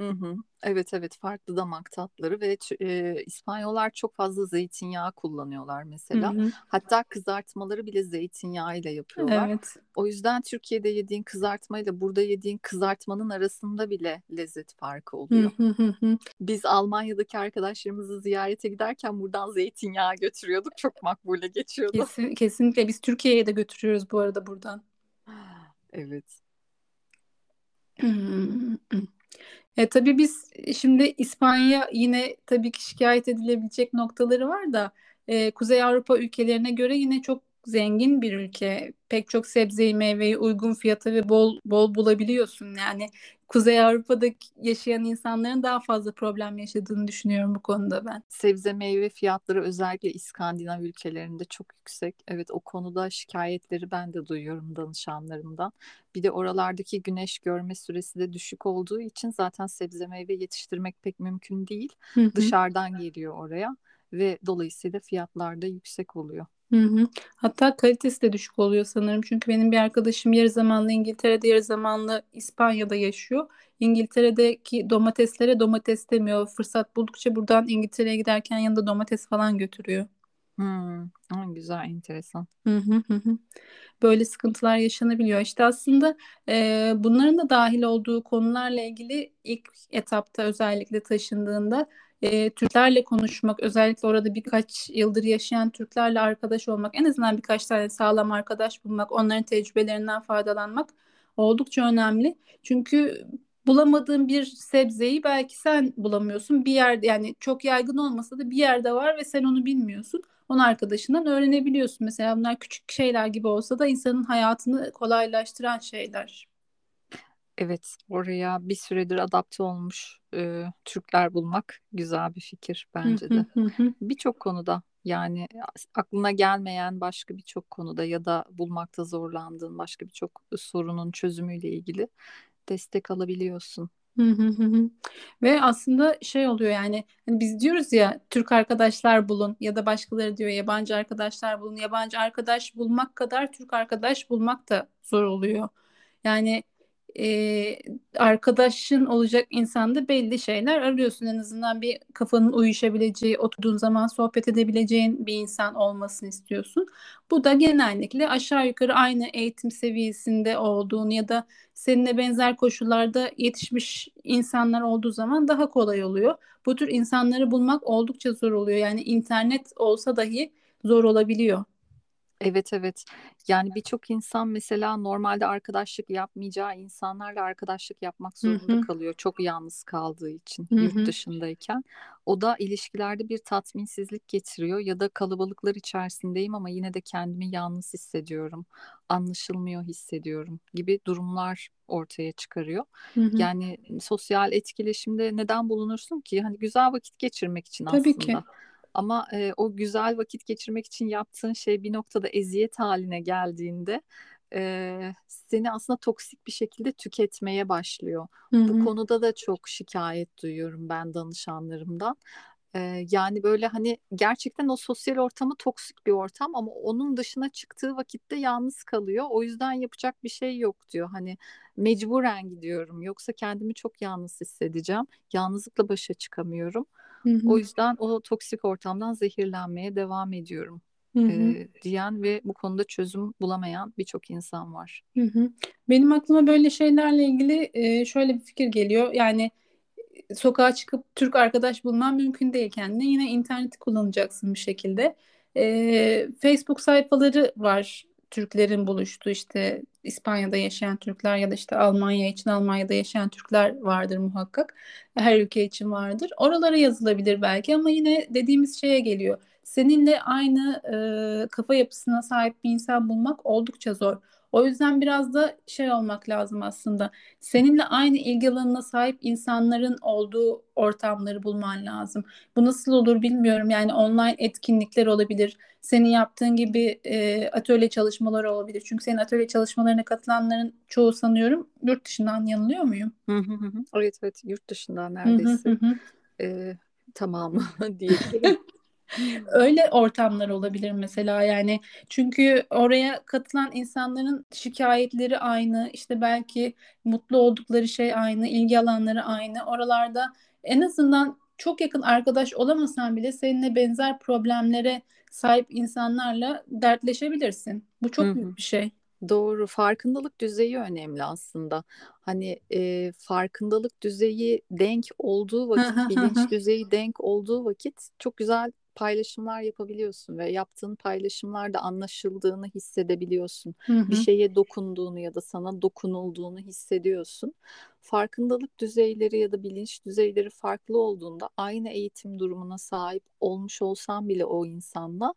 Hı hı. Evet evet farklı damak tatları ve e, İspanyollar çok fazla zeytinyağı kullanıyorlar mesela. Hı hı. Hatta kızartmaları bile zeytinyağıyla yapıyorlar. Evet. O yüzden Türkiye'de yediğin kızartmayla burada yediğin kızartmanın arasında bile lezzet farkı oluyor. hı hı hı. Biz Almanya'daki arkadaşlarımızı ziyarete giderken buradan zeytinyağı götürüyorduk. Çok makbule geçiyordu. Kesin, kesinlikle biz Türkiye'ye de götürüyoruz bu arada buradan. Evet. E, tabii biz şimdi İspanya yine tabii ki şikayet edilebilecek noktaları var da e, Kuzey Avrupa ülkelerine göre yine çok zengin bir ülke. Pek çok sebzeyi, meyveyi uygun fiyata ve bol bol bulabiliyorsun. Yani Kuzey Avrupa'da yaşayan insanların daha fazla problem yaşadığını düşünüyorum bu konuda ben. Sebze meyve fiyatları özellikle İskandinav ülkelerinde çok yüksek. Evet o konuda şikayetleri ben de duyuyorum danışanlarımdan. Bir de oralardaki güneş görme süresi de düşük olduğu için zaten sebze meyve yetiştirmek pek mümkün değil. Hı hı. Dışarıdan geliyor oraya ve dolayısıyla fiyatlar da yüksek oluyor. Hı hı. Hatta kalitesi de düşük oluyor sanırım. Çünkü benim bir arkadaşım yarı zamanlı İngiltere'de, yarı zamanlı İspanya'da yaşıyor. İngiltere'deki domateslere domates demiyor. Fırsat buldukça buradan İngiltere'ye giderken yanında domates falan götürüyor. Hmm, ha, güzel, enteresan. Hı hı hı hı. Böyle sıkıntılar yaşanabiliyor. İşte aslında e, bunların da dahil olduğu konularla ilgili ilk etapta özellikle taşındığında e, Türklerle konuşmak, özellikle orada birkaç yıldır yaşayan Türklerle arkadaş olmak, en azından birkaç tane sağlam arkadaş bulmak, onların tecrübelerinden faydalanmak oldukça önemli. Çünkü bulamadığın bir sebzeyi belki sen bulamıyorsun. Bir yerde yani çok yaygın olmasa da bir yerde var ve sen onu bilmiyorsun. Onu arkadaşından öğrenebiliyorsun. Mesela bunlar küçük şeyler gibi olsa da insanın hayatını kolaylaştıran şeyler. Evet, oraya bir süredir adapte olmuş e, Türkler bulmak güzel bir fikir bence de. Birçok konuda yani aklına gelmeyen başka birçok konuda ya da bulmakta zorlandığın başka birçok sorunun çözümüyle ilgili destek alabiliyorsun. Ve aslında şey oluyor yani hani biz diyoruz ya Türk arkadaşlar bulun ya da başkaları diyor yabancı arkadaşlar bulun. Yabancı arkadaş bulmak kadar Türk arkadaş bulmak da zor oluyor. Yani e, arkadaşın olacak insanda belli şeyler arıyorsun. En azından bir kafanın uyuşabileceği, oturduğun zaman sohbet edebileceğin bir insan olmasını istiyorsun. Bu da genellikle aşağı yukarı aynı eğitim seviyesinde olduğunu ya da seninle benzer koşullarda yetişmiş insanlar olduğu zaman daha kolay oluyor. Bu tür insanları bulmak oldukça zor oluyor. Yani internet olsa dahi zor olabiliyor. Evet evet. Yani birçok insan mesela normalde arkadaşlık yapmayacağı insanlarla arkadaşlık yapmak zorunda Hı hı. kalıyor. Çok yalnız kaldığı için Hı yurt hı. dışındayken. O da ilişkilerde bir tatminsizlik getiriyor ya da kalabalıklar içerisindeyim ama yine de kendimi yalnız hissediyorum. Anlaşılmıyor hissediyorum gibi durumlar ortaya çıkarıyor. Hı hı. Yani sosyal etkileşimde neden bulunursun ki? Hani güzel vakit geçirmek için Tabii ki. aslında. Ama e, o güzel vakit geçirmek için yaptığın şey bir noktada eziyet haline geldiğinde e, seni aslında toksik bir şekilde tüketmeye başlıyor. Hı Bu konuda da çok şikayet duyuyorum ben danışanlarımdan. E, yani böyle hani gerçekten o sosyal ortamı toksik bir ortam ama onun dışına çıktığı vakitte yalnız kalıyor. O yüzden yapacak bir şey yok diyor. Hani mecburen gidiyorum yoksa kendimi çok yalnız hissedeceğim. Yalnızlıkla başa çıkamıyorum. Hı hı. O yüzden o toksik ortamdan zehirlenmeye devam ediyorum. Hı hı. E, diyen ve bu konuda çözüm bulamayan birçok insan var. Hı hı. Benim aklıma böyle şeylerle ilgili e, şöyle bir fikir geliyor. Yani sokağa çıkıp Türk arkadaş bulman mümkün değil kendine. Yine interneti kullanacaksın bir şekilde. E, Facebook sayfaları var. Türklerin buluştuğu işte İspanya'da yaşayan Türkler ya da işte Almanya için Almanya'da yaşayan Türkler vardır muhakkak. Her ülke için vardır. Oralara yazılabilir belki ama yine dediğimiz şeye geliyor. Seninle aynı e, kafa yapısına sahip bir insan bulmak oldukça zor. O yüzden biraz da şey olmak lazım aslında. Seninle aynı ilgi alanına sahip insanların olduğu ortamları bulman lazım. Bu nasıl olur bilmiyorum. Yani online etkinlikler olabilir. Senin yaptığın gibi e, atölye çalışmaları olabilir. Çünkü senin atölye çalışmalarına katılanların çoğu sanıyorum yurt dışından yanılıyor muyum? evet evet yurt dışından neredeyse. e, tamamı (laughs) diyebilirim. Öyle ortamlar olabilir mesela yani çünkü oraya katılan insanların şikayetleri aynı işte belki mutlu oldukları şey aynı ilgi alanları aynı oralarda en azından çok yakın arkadaş olamasan bile seninle benzer problemlere sahip insanlarla dertleşebilirsin. Bu çok Hı-hı. büyük bir şey. Doğru. Farkındalık düzeyi önemli aslında. Hani e, farkındalık düzeyi denk olduğu vakit, bilinç düzeyi denk olduğu vakit çok güzel paylaşımlar yapabiliyorsun ve yaptığın paylaşımlarda anlaşıldığını hissedebiliyorsun. Hı hı. Bir şeye dokunduğunu ya da sana dokunulduğunu hissediyorsun. Farkındalık düzeyleri ya da bilinç düzeyleri farklı olduğunda aynı eğitim durumuna sahip olmuş olsan bile o insanla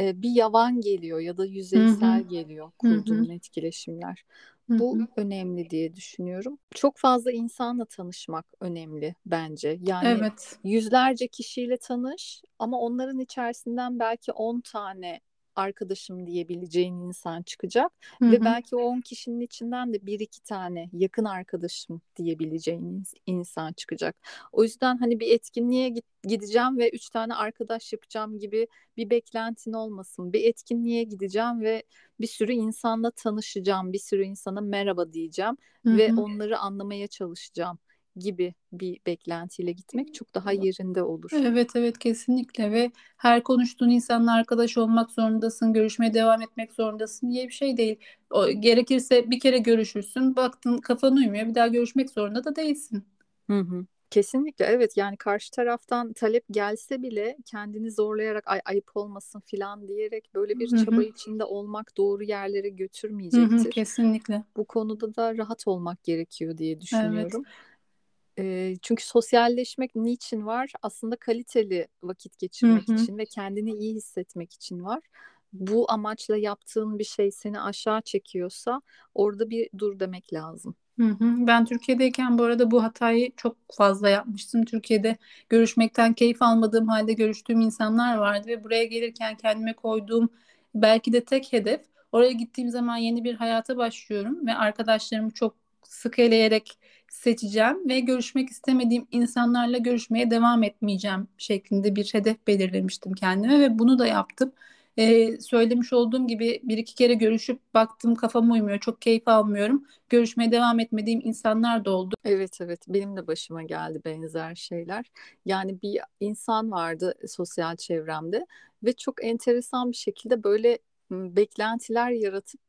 e, bir yavan geliyor ya da yüzeysel hı hı. geliyor kurduğun hı hı. etkileşimler. Bu Hı-hı. önemli diye düşünüyorum. Çok fazla insanla tanışmak önemli bence. Yani evet. yüzlerce kişiyle tanış ama onların içerisinden belki 10 tane arkadaşım diyebileceğin insan çıkacak Hı-hı. ve belki o 10 kişinin içinden de bir iki tane yakın arkadaşım diyebileceğin insan çıkacak. O yüzden hani bir etkinliğe gideceğim ve üç tane arkadaş yapacağım gibi bir beklentin olmasın. Bir etkinliğe gideceğim ve bir sürü insanla tanışacağım, bir sürü insana merhaba diyeceğim Hı-hı. ve onları anlamaya çalışacağım gibi bir beklentiyle gitmek çok daha yerinde olur. Evet evet kesinlikle ve her konuştuğun insanla arkadaş olmak zorundasın, görüşmeye devam etmek zorundasın diye bir şey değil. O, gerekirse bir kere görüşürsün, baktın kafan uymuyor, bir daha görüşmek zorunda da değilsin. Hı hı. Kesinlikle evet yani karşı taraftan talep gelse bile kendini zorlayarak ay ayıp olmasın filan diyerek böyle bir çaba içinde olmak doğru yerlere götürmeyecektir. Hı hı, kesinlikle. Bu konuda da rahat olmak gerekiyor diye düşünüyorum. Evet. E, çünkü sosyalleşmek niçin var? Aslında kaliteli vakit geçirmek Hı-hı. için ve kendini iyi hissetmek için var. Bu amaçla yaptığın bir şey seni aşağı çekiyorsa orada bir dur demek lazım. Hı hı. Ben Türkiye'deyken bu arada bu hatayı çok fazla yapmıştım. Türkiye'de görüşmekten keyif almadığım halde görüştüğüm insanlar vardı ve buraya gelirken kendime koyduğum belki de tek hedef oraya gittiğim zaman yeni bir hayata başlıyorum ve arkadaşlarımı çok sık eleyerek seçeceğim ve görüşmek istemediğim insanlarla görüşmeye devam etmeyeceğim şeklinde bir hedef belirlemiştim kendime ve bunu da yaptım. Ee, söylemiş olduğum gibi bir iki kere görüşüp baktım kafam uymuyor, çok keyif almıyorum. Görüşmeye devam etmediğim insanlar da oldu. Evet evet benim de başıma geldi benzer şeyler. Yani bir insan vardı sosyal çevremde ve çok enteresan bir şekilde böyle beklentiler yaratıp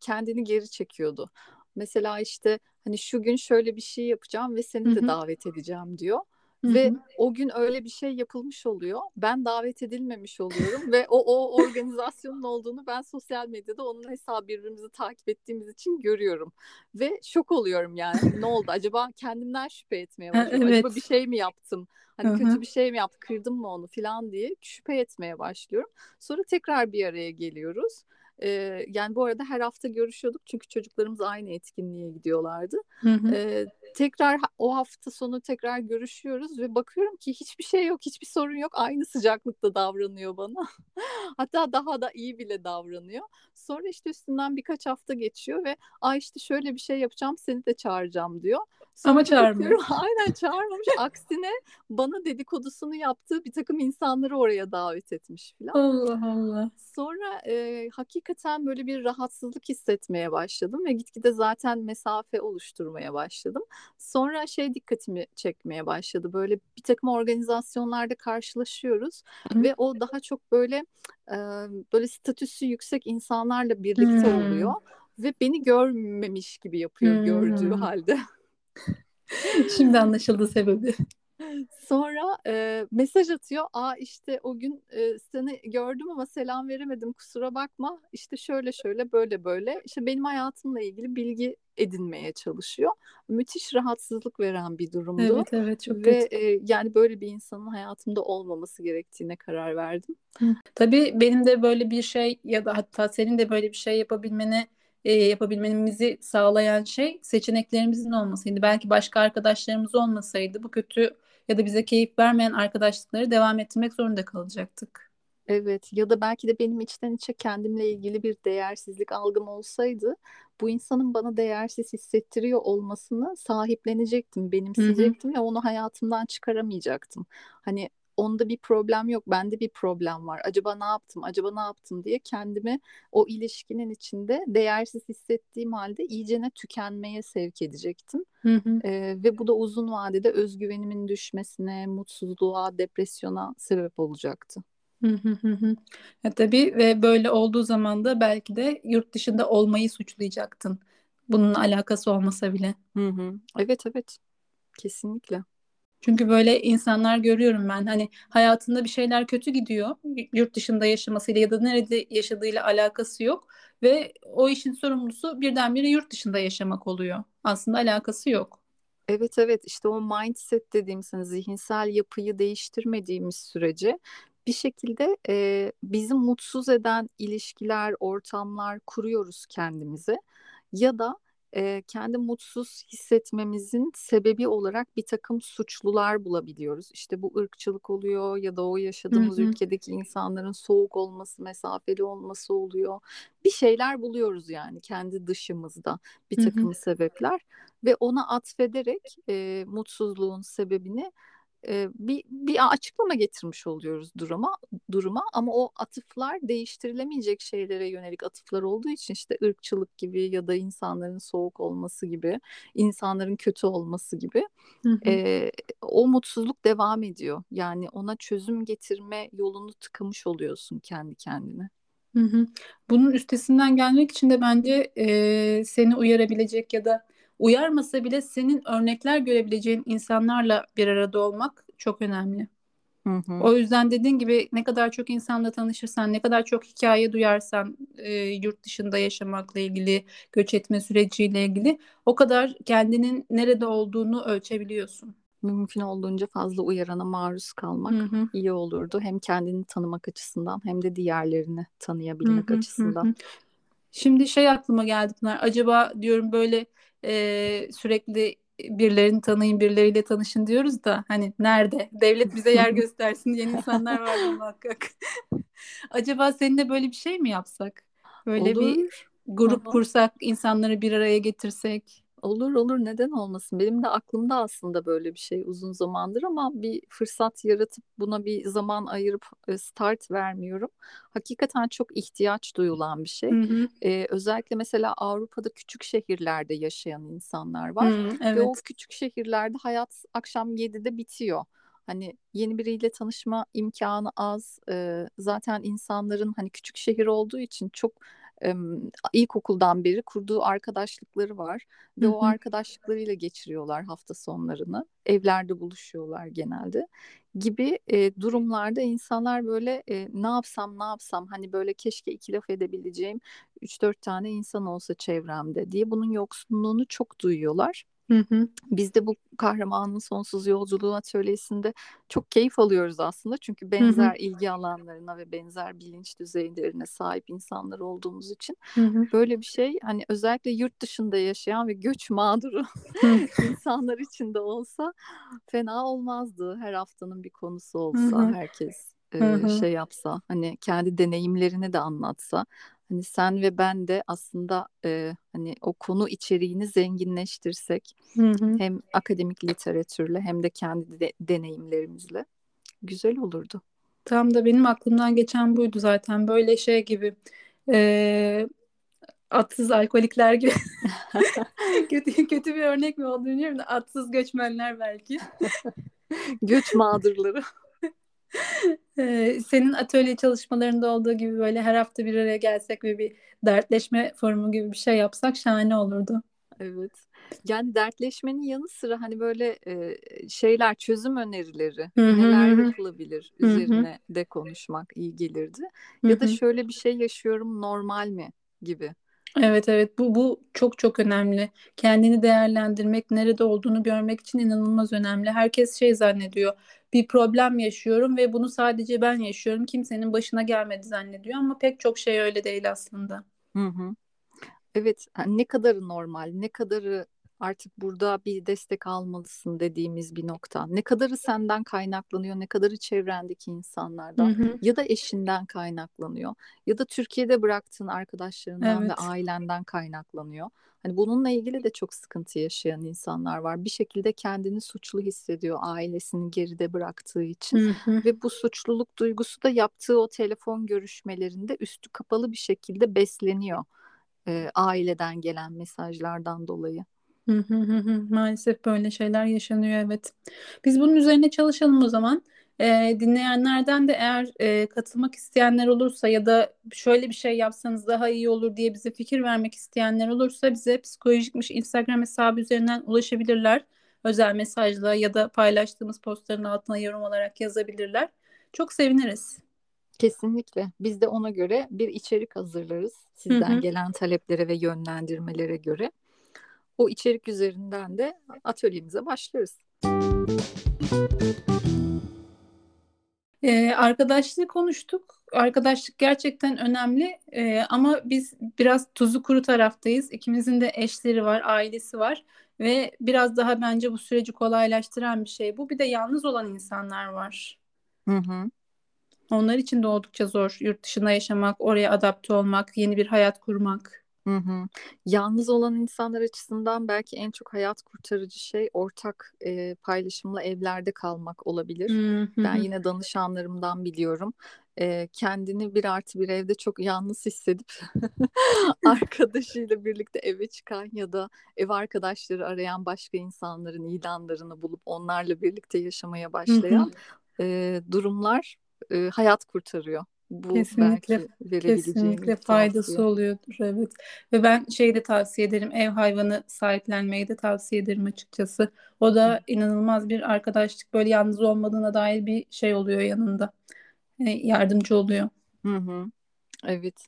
kendini geri çekiyordu. Mesela işte hani şu gün şöyle bir şey yapacağım ve seni de davet edeceğim diyor. Hı-hı. Ve o gün öyle bir şey yapılmış oluyor. Ben davet edilmemiş oluyorum ve o o organizasyonun olduğunu ben sosyal medyada onun hesabı birbirimizi takip ettiğimiz için görüyorum. Ve şok oluyorum yani. ne oldu? Acaba kendimden şüphe etmeye (laughs) başlıyorum. evet. Acaba bir şey mi yaptım? Hani Hı-hı. kötü bir şey mi yaptım? Kırdım mı onu falan diye şüphe etmeye başlıyorum. Sonra tekrar bir araya geliyoruz. E, yani bu arada her hafta görüşüyorduk çünkü çocuklarımız aynı etkinliğe gidiyorlardı. Hı hı. E, tekrar o hafta sonu tekrar görüşüyoruz ve bakıyorum ki hiçbir şey yok, hiçbir sorun yok. Aynı sıcaklıkta davranıyor bana. (laughs) Hatta daha da iyi bile davranıyor. Sonra işte üstünden birkaç hafta geçiyor ve ay işte şöyle bir şey yapacağım seni de çağıracağım diyor. Sonra Ama çağırmıyor. (laughs) Aynen çağırmamış. (laughs) Aksine bana dedikodusunu yaptığı bir takım insanları oraya davet etmiş falan. Allah Allah. Sonra e, hakikaten böyle bir rahatsızlık hissetmeye başladım ve gitgide zaten mesafe oluşturmaya başladım. Sonra şey dikkatimi çekmeye başladı. Böyle bir takım organizasyonlarda karşılaşıyoruz Hı. ve o daha çok böyle e, böyle statüsü yüksek insanlarla birlikte Hmm. oluyor ve beni görmemiş gibi yapıyor gördüğü Hmm. halde. Şimdi anlaşıldı sebebi. Sonra e, mesaj atıyor. Aa işte o gün e, seni gördüm ama selam veremedim kusura bakma. İşte şöyle şöyle böyle böyle. İşte benim hayatımla ilgili bilgi edinmeye çalışıyor. Müthiş rahatsızlık veren bir durumdu. Evet evet çok Ve kötü. e, yani böyle bir insanın hayatımda olmaması gerektiğine karar verdim. Hı. Tabii benim de böyle bir şey ya da hatta senin de böyle bir şey yapabilmeni e, yapabilmemizi sağlayan şey seçeneklerimizin olmasıydı. Belki başka arkadaşlarımız olmasaydı bu kötü ya da bize keyif vermeyen arkadaşlıkları devam ettirmek zorunda kalacaktık. Evet ya da belki de benim içten içe kendimle ilgili bir değersizlik algım olsaydı bu insanın bana değersiz hissettiriyor olmasını sahiplenecektim, benimseyecektim ve onu hayatımdan çıkaramayacaktım. Hani onda bir problem yok, bende bir problem var. Acaba ne yaptım, acaba ne yaptım diye kendimi o ilişkinin içinde değersiz hissettiğim halde iyicene tükenmeye sevk edecektim. Hı hı. Ee, ve bu da uzun vadede özgüvenimin düşmesine, mutsuzluğa, depresyona sebep olacaktı. Hı hı hı hı. Ya tabii ve böyle olduğu zaman da belki de yurt dışında olmayı suçlayacaktın. Bununla alakası olmasa bile. Hı hı. Evet evet kesinlikle. Çünkü böyle insanlar görüyorum ben. Hani hayatında bir şeyler kötü gidiyor. Yurt dışında yaşamasıyla ya da nerede yaşadığıyla alakası yok. Ve o işin sorumlusu birdenbire yurt dışında yaşamak oluyor. Aslında alakası yok. Evet evet işte o mindset dediğimiz zihinsel yapıyı değiştirmediğimiz sürece bir şekilde e, bizi mutsuz eden ilişkiler, ortamlar kuruyoruz kendimize ya da e, kendi mutsuz hissetmemizin sebebi olarak bir takım suçlular bulabiliyoruz. İşte bu ırkçılık oluyor ya da o yaşadığımız hı. ülkedeki insanların soğuk olması, mesafeli olması oluyor. Bir şeyler buluyoruz yani kendi dışımızda bir takım sebepler ve ona atfederek e, mutsuzluğun sebebini e, bir bir açıklama getirmiş oluyoruz duruma duruma ama o atıflar değiştirilemeyecek şeylere yönelik atıflar olduğu için işte ırkçılık gibi ya da insanların soğuk olması gibi insanların kötü olması gibi Hı hı. e, o mutsuzluk devam ediyor yani ona çözüm getirme yolunu tıkamış oluyorsun kendi kendine. Hı hı. Bunun üstesinden gelmek için de bence e, seni uyarabilecek ya da uyarmasa bile senin örnekler görebileceğin insanlarla bir arada olmak çok önemli. Hı hı. O yüzden dediğin gibi ne kadar çok insanla tanışırsan, ne kadar çok hikaye duyarsan e, yurt dışında yaşamakla ilgili, göç etme süreciyle ilgili o kadar kendinin nerede olduğunu ölçebiliyorsun. Mümkün olduğunca fazla uyarana maruz Hı kalmak hı. iyi olurdu. Hem kendini tanımak açısından hem de diğerlerini Hı tanıyabilmek hı, hı açısından. hı. Şimdi şey aklıma geldi Pınar. Acaba diyorum böyle e, sürekli birilerini tanıyın, birileriyle tanışın diyoruz da hani nerede? Devlet bize yer (laughs) göstersin diyen insanlar vardır muhakkak. (laughs) Acaba seninle böyle bir şey mi yapsak? Böyle bir Olur. grup Aha. kursak, insanları bir araya getirsek. Olur olur neden olmasın? Benim de aklımda aslında böyle bir şey uzun zamandır ama bir fırsat yaratıp buna bir zaman ayırıp e, start vermiyorum. Hakikaten çok ihtiyaç duyulan bir şey. Hı hı. Ee, özellikle mesela Avrupa'da küçük şehirlerde yaşayan insanlar var Hı, ve o evet. küçük şehirlerde hayat akşam 7'de bitiyor. Hani yeni biriyle tanışma imkanı az. Ee, zaten insanların hani küçük şehir olduğu için çok em, ilkokuldan beri kurduğu arkadaşlıkları var ve o hı. arkadaşlıklarıyla geçiriyorlar hafta sonlarını. Evlerde buluşuyorlar genelde gibi e, durumlarda insanlar böyle e, ne yapsam ne yapsam hani böyle keşke iki laf edebileceğim 3-4 tane insan olsa çevremde diye bunun yoksunluğunu çok duyuyorlar. Hı hı. Biz de bu kahramanın sonsuz yolculuğu atölyesinde çok keyif alıyoruz aslında. Çünkü Hı hı. benzer ilgi alanlarına ve benzer bilinç düzeylerine sahip insanlar olduğumuz için Hı hı. böyle bir şey hani özellikle yurt dışında yaşayan ve göç mağduru Hı (laughs) insanlar için de olsa fena olmazdı. Her haftanın bir konusu hı. olsa herkes Hı e, hı. şey yapsa hani kendi deneyimlerini de anlatsa. Hani sen ve ben de aslında e, hani o konu içeriğini zenginleştirsek Hı hı. hem akademik literatürle hem de kendi de- deneyimlerimizle güzel olurdu. Tam da benim aklımdan geçen buydu zaten. Böyle şey gibi. Ee, atsız alkolikler gibi (laughs) kötü kötü bir örnek mi olduğunu bilmiyorum da atsız göçmenler belki. Göç mağdurları. Ee, senin atölye çalışmalarında olduğu gibi böyle her hafta bir araya gelsek ve bir dertleşme forumu gibi bir şey yapsak şahane olurdu. Evet. Yani dertleşmenin yanı sıra hani böyle e, şeyler çözüm önerileri Hı hı neler yapılabilir üzerine de konuşmak iyi gelirdi. Ya da şöyle bir şey yaşıyorum normal mi gibi. Evet evet bu bu çok çok önemli. Kendini değerlendirmek, nerede olduğunu görmek için inanılmaz önemli. Herkes şey zannediyor. Bir problem yaşıyorum ve bunu sadece ben yaşıyorum. Kimsenin başına gelmedi zannediyor ama pek çok şey öyle değil aslında. Hı hı. Evet, ne kadarı normal, ne kadarı artık burada bir destek almalısın dediğimiz bir nokta. Ne kadarı senden kaynaklanıyor, ne kadarı çevrendeki Hı insanlardan hı. ya da eşinden kaynaklanıyor ya da Türkiye'de bıraktığın arkadaşlarından ve Evet. ailenden kaynaklanıyor. Hani bununla ilgili de çok sıkıntı yaşayan insanlar var. Bir şekilde kendini suçlu hissediyor ailesini geride bıraktığı için Hı hı. ve bu suçluluk duygusu da yaptığı o telefon görüşmelerinde üstü kapalı bir şekilde besleniyor e, aileden gelen mesajlardan dolayı. Hı hı hı hı. Maalesef böyle şeyler yaşanıyor evet. Biz bunun üzerine çalışalım o zaman. Ee, dinleyenlerden de eğer e, katılmak isteyenler olursa ya da şöyle bir şey yapsanız daha iyi olur diye bize fikir vermek isteyenler olursa bize psikolojikmiş Instagram hesabı üzerinden ulaşabilirler. Özel mesajla ya da paylaştığımız postların altına yorum olarak yazabilirler. Çok seviniriz. Kesinlikle. Biz de ona göre bir içerik hazırlarız. Hı Sizden hı. gelen taleplere ve yönlendirmelere göre. O içerik üzerinden de atölyemize başlarız. Ee, arkadaşlığı konuştuk. Arkadaşlık gerçekten önemli Ee, ama biz biraz tuzu kuru taraftayız. İkimizin de eşleri var, ailesi var ve biraz daha bence bu süreci kolaylaştıran bir şey bu. Bir de yalnız olan insanlar var. Hı hı. Onlar için de oldukça zor. Yurt dışında yaşamak, oraya adapte olmak, yeni bir hayat kurmak. Hı hı. Yalnız olan insanlar açısından belki en çok hayat kurtarıcı şey ortak e, paylaşımla evlerde kalmak olabilir. Hı hı Ben hı. yine danışanlarımdan biliyorum. E, kendini bir artı bir evde çok yalnız hissedip (laughs) arkadaşıyla birlikte eve çıkan ya da ev arkadaşları arayan başka insanların ilanlarını bulup onlarla birlikte yaşamaya Hı hı. başlayan e, durumlar e, hayat kurtarıyor. Bu Kesinlikle belki kesinlikle faydası tavsiye. oluyordur evet. Ve ben şey de tavsiye ederim ev hayvanı sahiplenmeyi de tavsiye ederim açıkçası. O da inanılmaz bir arkadaşlık böyle yalnız olmadığına dair bir şey oluyor yanında. E, yardımcı oluyor. Hı hı. Evet.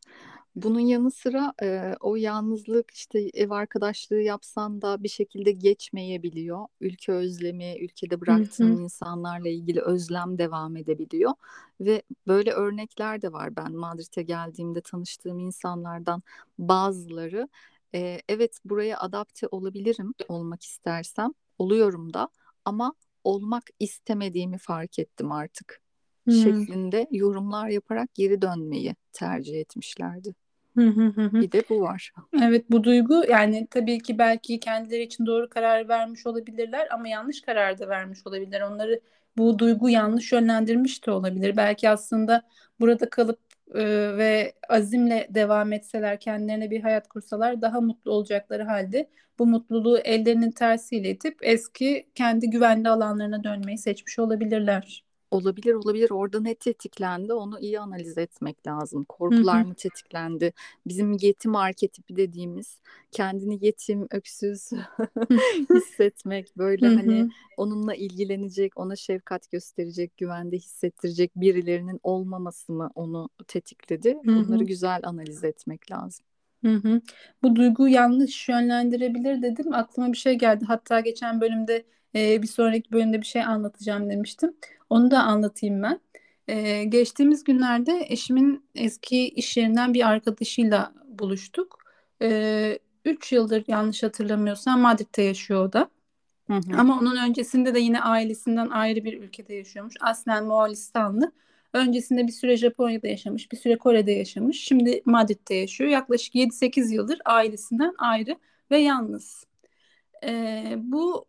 Bunun yanı sıra e, o yalnızlık işte ev arkadaşlığı yapsan da bir şekilde geçmeyebiliyor. Ülke özlemi, ülkede bıraktığın hı. insanlarla ilgili özlem devam edebiliyor. Ve böyle örnekler de var. Ben Madrid'e geldiğimde tanıştığım insanlardan bazıları e, evet buraya adapte olabilirim olmak istersem. Oluyorum da ama olmak istemediğimi fark ettim artık Hı şeklinde yorumlar yaparak geri dönmeyi tercih etmişlerdi. Bir de bu var. Evet bu duygu yani tabii ki belki kendileri için doğru karar vermiş olabilirler ama yanlış karar da vermiş olabilirler. Onları bu duygu yanlış yönlendirmiş de olabilir. Belki aslında burada kalıp e, ve azimle devam etseler, kendilerine bir hayat kursalar daha mutlu olacakları halde bu mutluluğu ellerinin tersiyle itip eski kendi güvenli alanlarına dönmeyi seçmiş olabilirler. Olabilir olabilir orada ne tetiklendi onu iyi analiz etmek lazım. Korkular mı tetiklendi? Bizim yetim arketipi dediğimiz kendini yetim, öksüz (laughs) hissetmek böyle hani onunla ilgilenecek, ona şefkat gösterecek, güvende hissettirecek birilerinin olmaması mı onu tetikledi? Bunları güzel analiz etmek lazım. Hı hı. Bu duyguyu yanlış yönlendirebilir dedim. Aklıma bir şey geldi. Hatta geçen bölümde e, bir sonraki bölümde bir şey anlatacağım demiştim. Onu da anlatayım ben. E, geçtiğimiz günlerde eşimin eski iş yerinden bir arkadaşıyla buluştuk. E, üç yıldır yanlış hatırlamıyorsam Madrid'de yaşıyor o da. Hı hı. Ama onun öncesinde de yine ailesinden ayrı bir ülkede yaşıyormuş. Aslen Moğolistanlı. Öncesinde bir süre Japonya'da yaşamış, bir süre Kore'de yaşamış. Şimdi Madrid'de yaşıyor. Yaklaşık 7-8 yıldır ailesinden ayrı ve yalnız. Ee, bu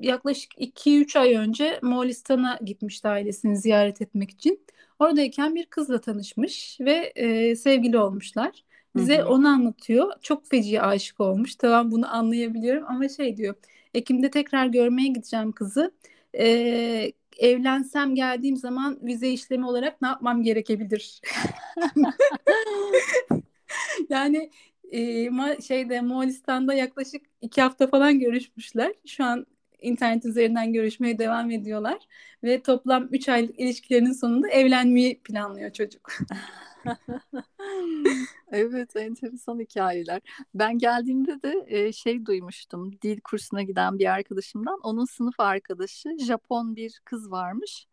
yaklaşık 2-3 ay önce Moğolistan'a gitmişti ailesini ziyaret etmek için. Oradayken bir kızla tanışmış ve e, sevgili olmuşlar. Bize Hı hı. onu anlatıyor. Çok feci aşık olmuş. Tamam bunu anlayabiliyorum ama şey diyor. Ekim'de tekrar görmeye gideceğim kızı. Ee, evlensem geldiğim zaman vize işlemi olarak ne yapmam gerekebilir? (laughs) Yani e, şeyde Moğolistan'da yaklaşık iki hafta falan görüşmüşler. Şu an internet üzerinden görüşmeye devam ediyorlar. Ve toplam üç aylık ilişkilerinin sonunda evlenmeyi planlıyor çocuk. (laughs) (laughs) Evet, enteresan hikayeler. Ben geldiğimde de e, şey duymuştum. Dil kursuna giden bir arkadaşımdan. Onun sınıf arkadaşı Japon bir kız varmış.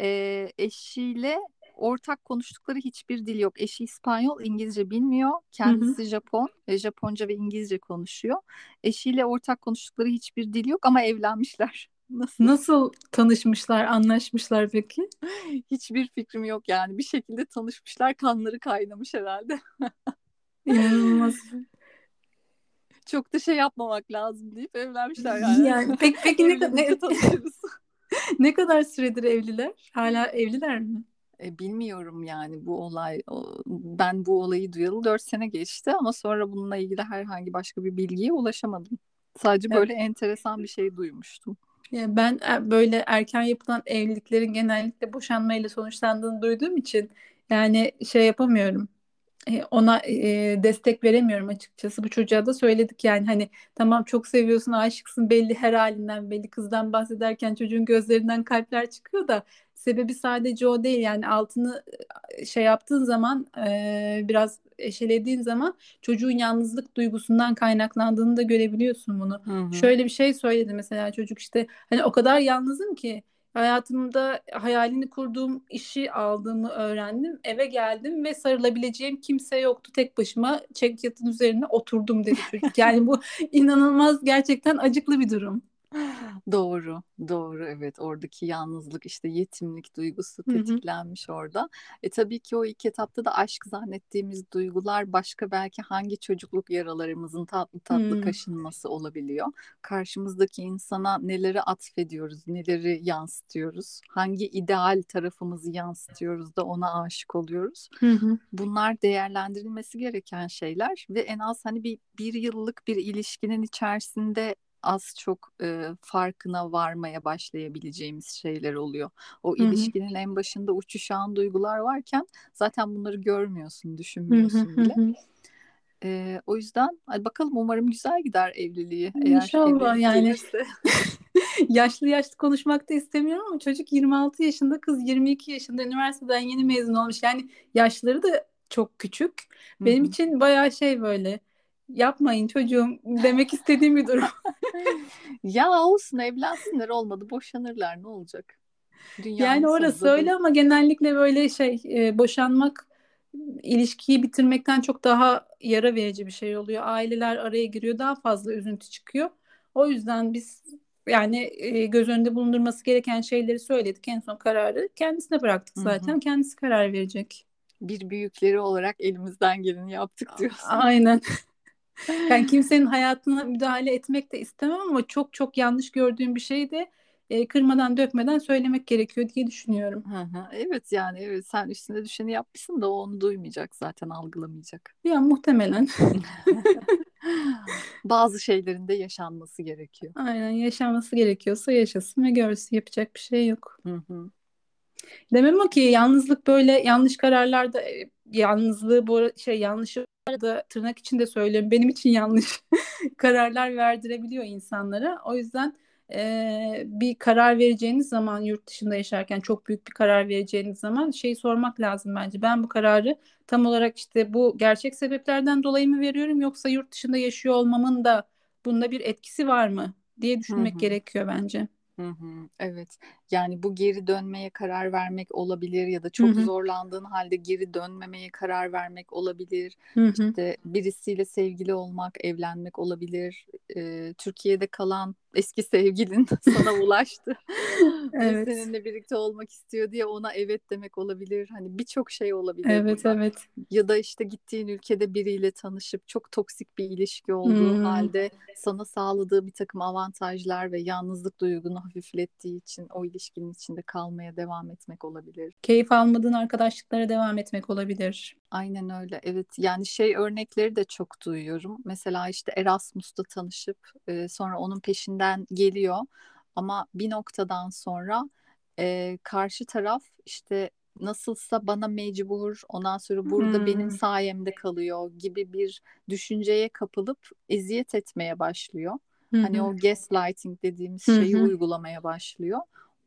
E, eşiyle ortak konuştukları hiçbir dil yok. Eşi İspanyol, İngilizce bilmiyor. Kendisi Japon, e, Japonca ve İngilizce konuşuyor. Eşiyle ortak konuştukları hiçbir dil yok ama evlenmişler. (laughs) Nasıl? Nasıl tanışmışlar, anlaşmışlar peki? Hiçbir fikrim yok yani. Bir şekilde tanışmışlar, kanları kaynamış herhalde. (laughs) İnanılmaz. Çok da şey yapmamak lazım deyip evlenmişler yani. Yani (laughs) peki, peki ne, ne, ne kadar süredir evliler? Hala evliler mi? E, bilmiyorum yani bu olay ben bu olayı duyalı 4 sene geçti ama sonra bununla ilgili herhangi başka bir bilgiye ulaşamadım. Sadece Evet. böyle enteresan bir şey duymuştum. Yani ben e- böyle erken yapılan evliliklerin genellikle boşanmayla sonuçlandığını duyduğum için yani şey yapamıyorum. Ona e, destek veremiyorum açıkçası. Bu çocuğa da söyledik yani hani tamam çok seviyorsun, aşıksın belli her halinden belli kızdan bahsederken çocuğun gözlerinden kalpler çıkıyor da sebebi sadece o değil yani altını şey yaptığın zaman e, biraz eşelediğin zaman çocuğun yalnızlık duygusundan kaynaklandığını da görebiliyorsun bunu. Hı hı. Şöyle bir şey söyledi mesela çocuk işte hani o kadar yalnızım ki hayatımda hayalini kurduğum işi aldığımı öğrendim. Eve geldim ve sarılabileceğim kimse yoktu. Tek başıma çekyatın üzerine oturdum dedi çocuk. Yani bu (laughs) inanılmaz gerçekten acıklı bir durum. (laughs) Doğru, doğru evet oradaki yalnızlık işte yetimlik duygusu tetiklenmiş orada. E tabii ki o ilk etapta da aşk zannettiğimiz duygular başka belki hangi çocukluk yaralarımızın tatlı tatlı Hmm. kaşınması olabiliyor. Karşımızdaki insana neleri atfediyoruz, neleri yansıtıyoruz, hangi ideal tarafımızı yansıtıyoruz da ona aşık oluyoruz. Hı hı. Bunlar değerlendirilmesi gereken şeyler ve en az hani bir, bir yıllık bir ilişkinin içerisinde az çok e, farkına varmaya başlayabileceğimiz şeyler oluyor. O Hı hı. ilişkinin en başında uçuşan duygular varken zaten bunları görmüyorsun, düşünmüyorsun Hı bile. E, o yüzden bakalım umarım güzel gider evliliği eğer İnşallah yani (laughs) yaşlı yaşlı konuşmak da istemiyorum ama çocuk 26 yaşında kız 22 yaşında üniversiteden yeni mezun olmuş. Yani yaşları da çok küçük. Benim hı. için bayağı şey böyle yapmayın çocuğum demek istediğim bir durum. (laughs) Ya olsun evlensinler olmadı boşanırlar ne olacak? Dünyanın Yani orası öyle değil. ama genellikle böyle şey e, boşanmak ilişkiyi bitirmekten çok daha yara verici bir şey oluyor. Aileler araya giriyor, daha fazla üzüntü çıkıyor. O yüzden biz yani e, göz önünde bulundurması gereken şeyleri söyledik. En son kararı kendisine bıraktık Hı hı. zaten. Kendisi karar verecek. Bir büyükleri olarak elimizden geleni yaptık diyorsun. Aynen. (laughs) Yani (laughs) kimsenin hayatına müdahale etmek de istemem ama çok çok yanlış gördüğüm bir şey de e, kırmadan dökmeden söylemek gerekiyor diye düşünüyorum. Hı hı. Evet yani evet sen üstüne düşeni yapmışsın da o onu duymayacak zaten algılamayacak. Ya muhtemelen. (laughs) Bazı şeylerin de yaşanması gerekiyor. Aynen yaşanması gerekiyorsa yaşasın ve görsün yapacak bir şey yok. Hı hı. Demem o ki yalnızlık böyle yanlış kararlarda e, yalnızlığı bu şey yanlış da tırnak içinde söylüyorum benim için yanlış (laughs) kararlar verdirebiliyor insanlara. O yüzden e, bir karar vereceğiniz zaman yurt dışında yaşarken çok büyük bir karar vereceğiniz zaman şeyi sormak lazım bence. Ben bu kararı tam olarak işte bu gerçek sebeplerden dolayı mı veriyorum yoksa yurt dışında yaşıyor olmamın da bunda bir etkisi var mı diye düşünmek hı. gerekiyor bence. Hı hı, evet. Yani bu geri dönmeye karar vermek olabilir ya da Hı çok hı. zorlandığın halde geri dönmemeye karar vermek olabilir. Hı hı. İşte birisiyle sevgili olmak, evlenmek olabilir. Ee, Türkiye'de kalan eski sevgilin (laughs) sana ulaştı (laughs) ve Evet. seninle birlikte olmak istiyor diye ona evet demek olabilir. Hani birçok şey olabilir Evet burada. evet. Ya da işte gittiğin ülkede biriyle tanışıp çok toksik bir ilişki olduğu Hmm. halde sana sağladığı bir takım avantajlar ve yalnızlık duygunu hafiflettiği için o ilişkinin içinde kalmaya devam etmek olabilir. Keyif almadığın arkadaşlıklara devam etmek olabilir. Aynen öyle. Evet yani şey örnekleri de çok duyuyorum. Mesela işte Erasmus'ta tanışıp e, sonra onun peşinden geliyor. Ama bir noktadan sonra e, karşı taraf işte nasılsa bana mecbur, ondan sonra burada Hmm. benim sayemde kalıyor gibi bir düşünceye kapılıp eziyet etmeye başlıyor. Hı Hani o gaslighting dediğimiz şeyi hı. uygulamaya başlıyor.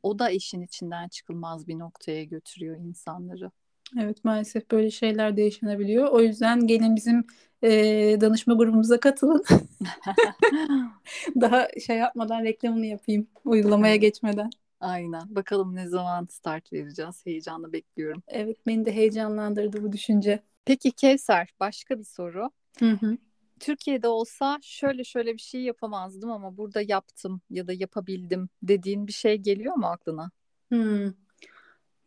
O da işin içinden çıkılmaz bir noktaya götürüyor insanları. Evet maalesef böyle şeyler de yaşanabiliyor. O yüzden gelin bizim e, danışma grubumuza katılın. (laughs) Daha şey yapmadan reklamını yapayım uygulamaya geçmeden. aynen. Bakalım ne zaman start vereceğiz. Heyecanla bekliyorum. Evet beni de heyecanlandırdı bu düşünce. Peki Kevser, başka bir soru. Hı hı. Türkiye'de olsa şöyle şöyle bir şey yapamazdım ama burada yaptım ya da yapabildim dediğin bir şey geliyor mu aklına? Hmm.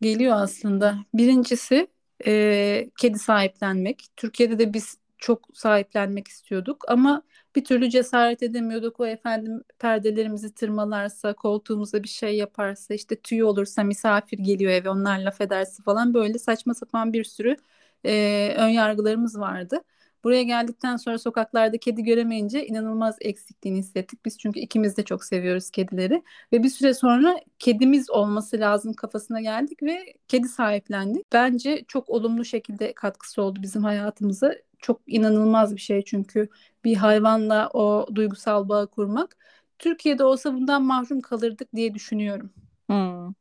Geliyor aslında. Birincisi e, kedi sahiplenmek. Türkiye'de de biz çok sahiplenmek istiyorduk ama bir türlü cesaret edemiyorduk. O efendim perdelerimizi tırmalarsa, koltuğumuza bir şey yaparsa, işte tüy olursa misafir geliyor eve onlar laf ederse falan böyle saçma sapan bir sürü e, ön yargılarımız vardı. Buraya geldikten sonra sokaklarda kedi göremeyince inanılmaz eksikliğini hissettik. Biz çünkü ikimiz de çok seviyoruz kedileri. Ve bir süre sonra kedimiz olması lazım kafasına geldik ve kedi sahiplendik. Bence çok olumlu şekilde katkısı oldu bizim hayatımıza. Çok inanılmaz bir şey çünkü bir hayvanla o duygusal bağı kurmak. Türkiye'de olsa bundan mahrum kalırdık diye düşünüyorum. Hmm,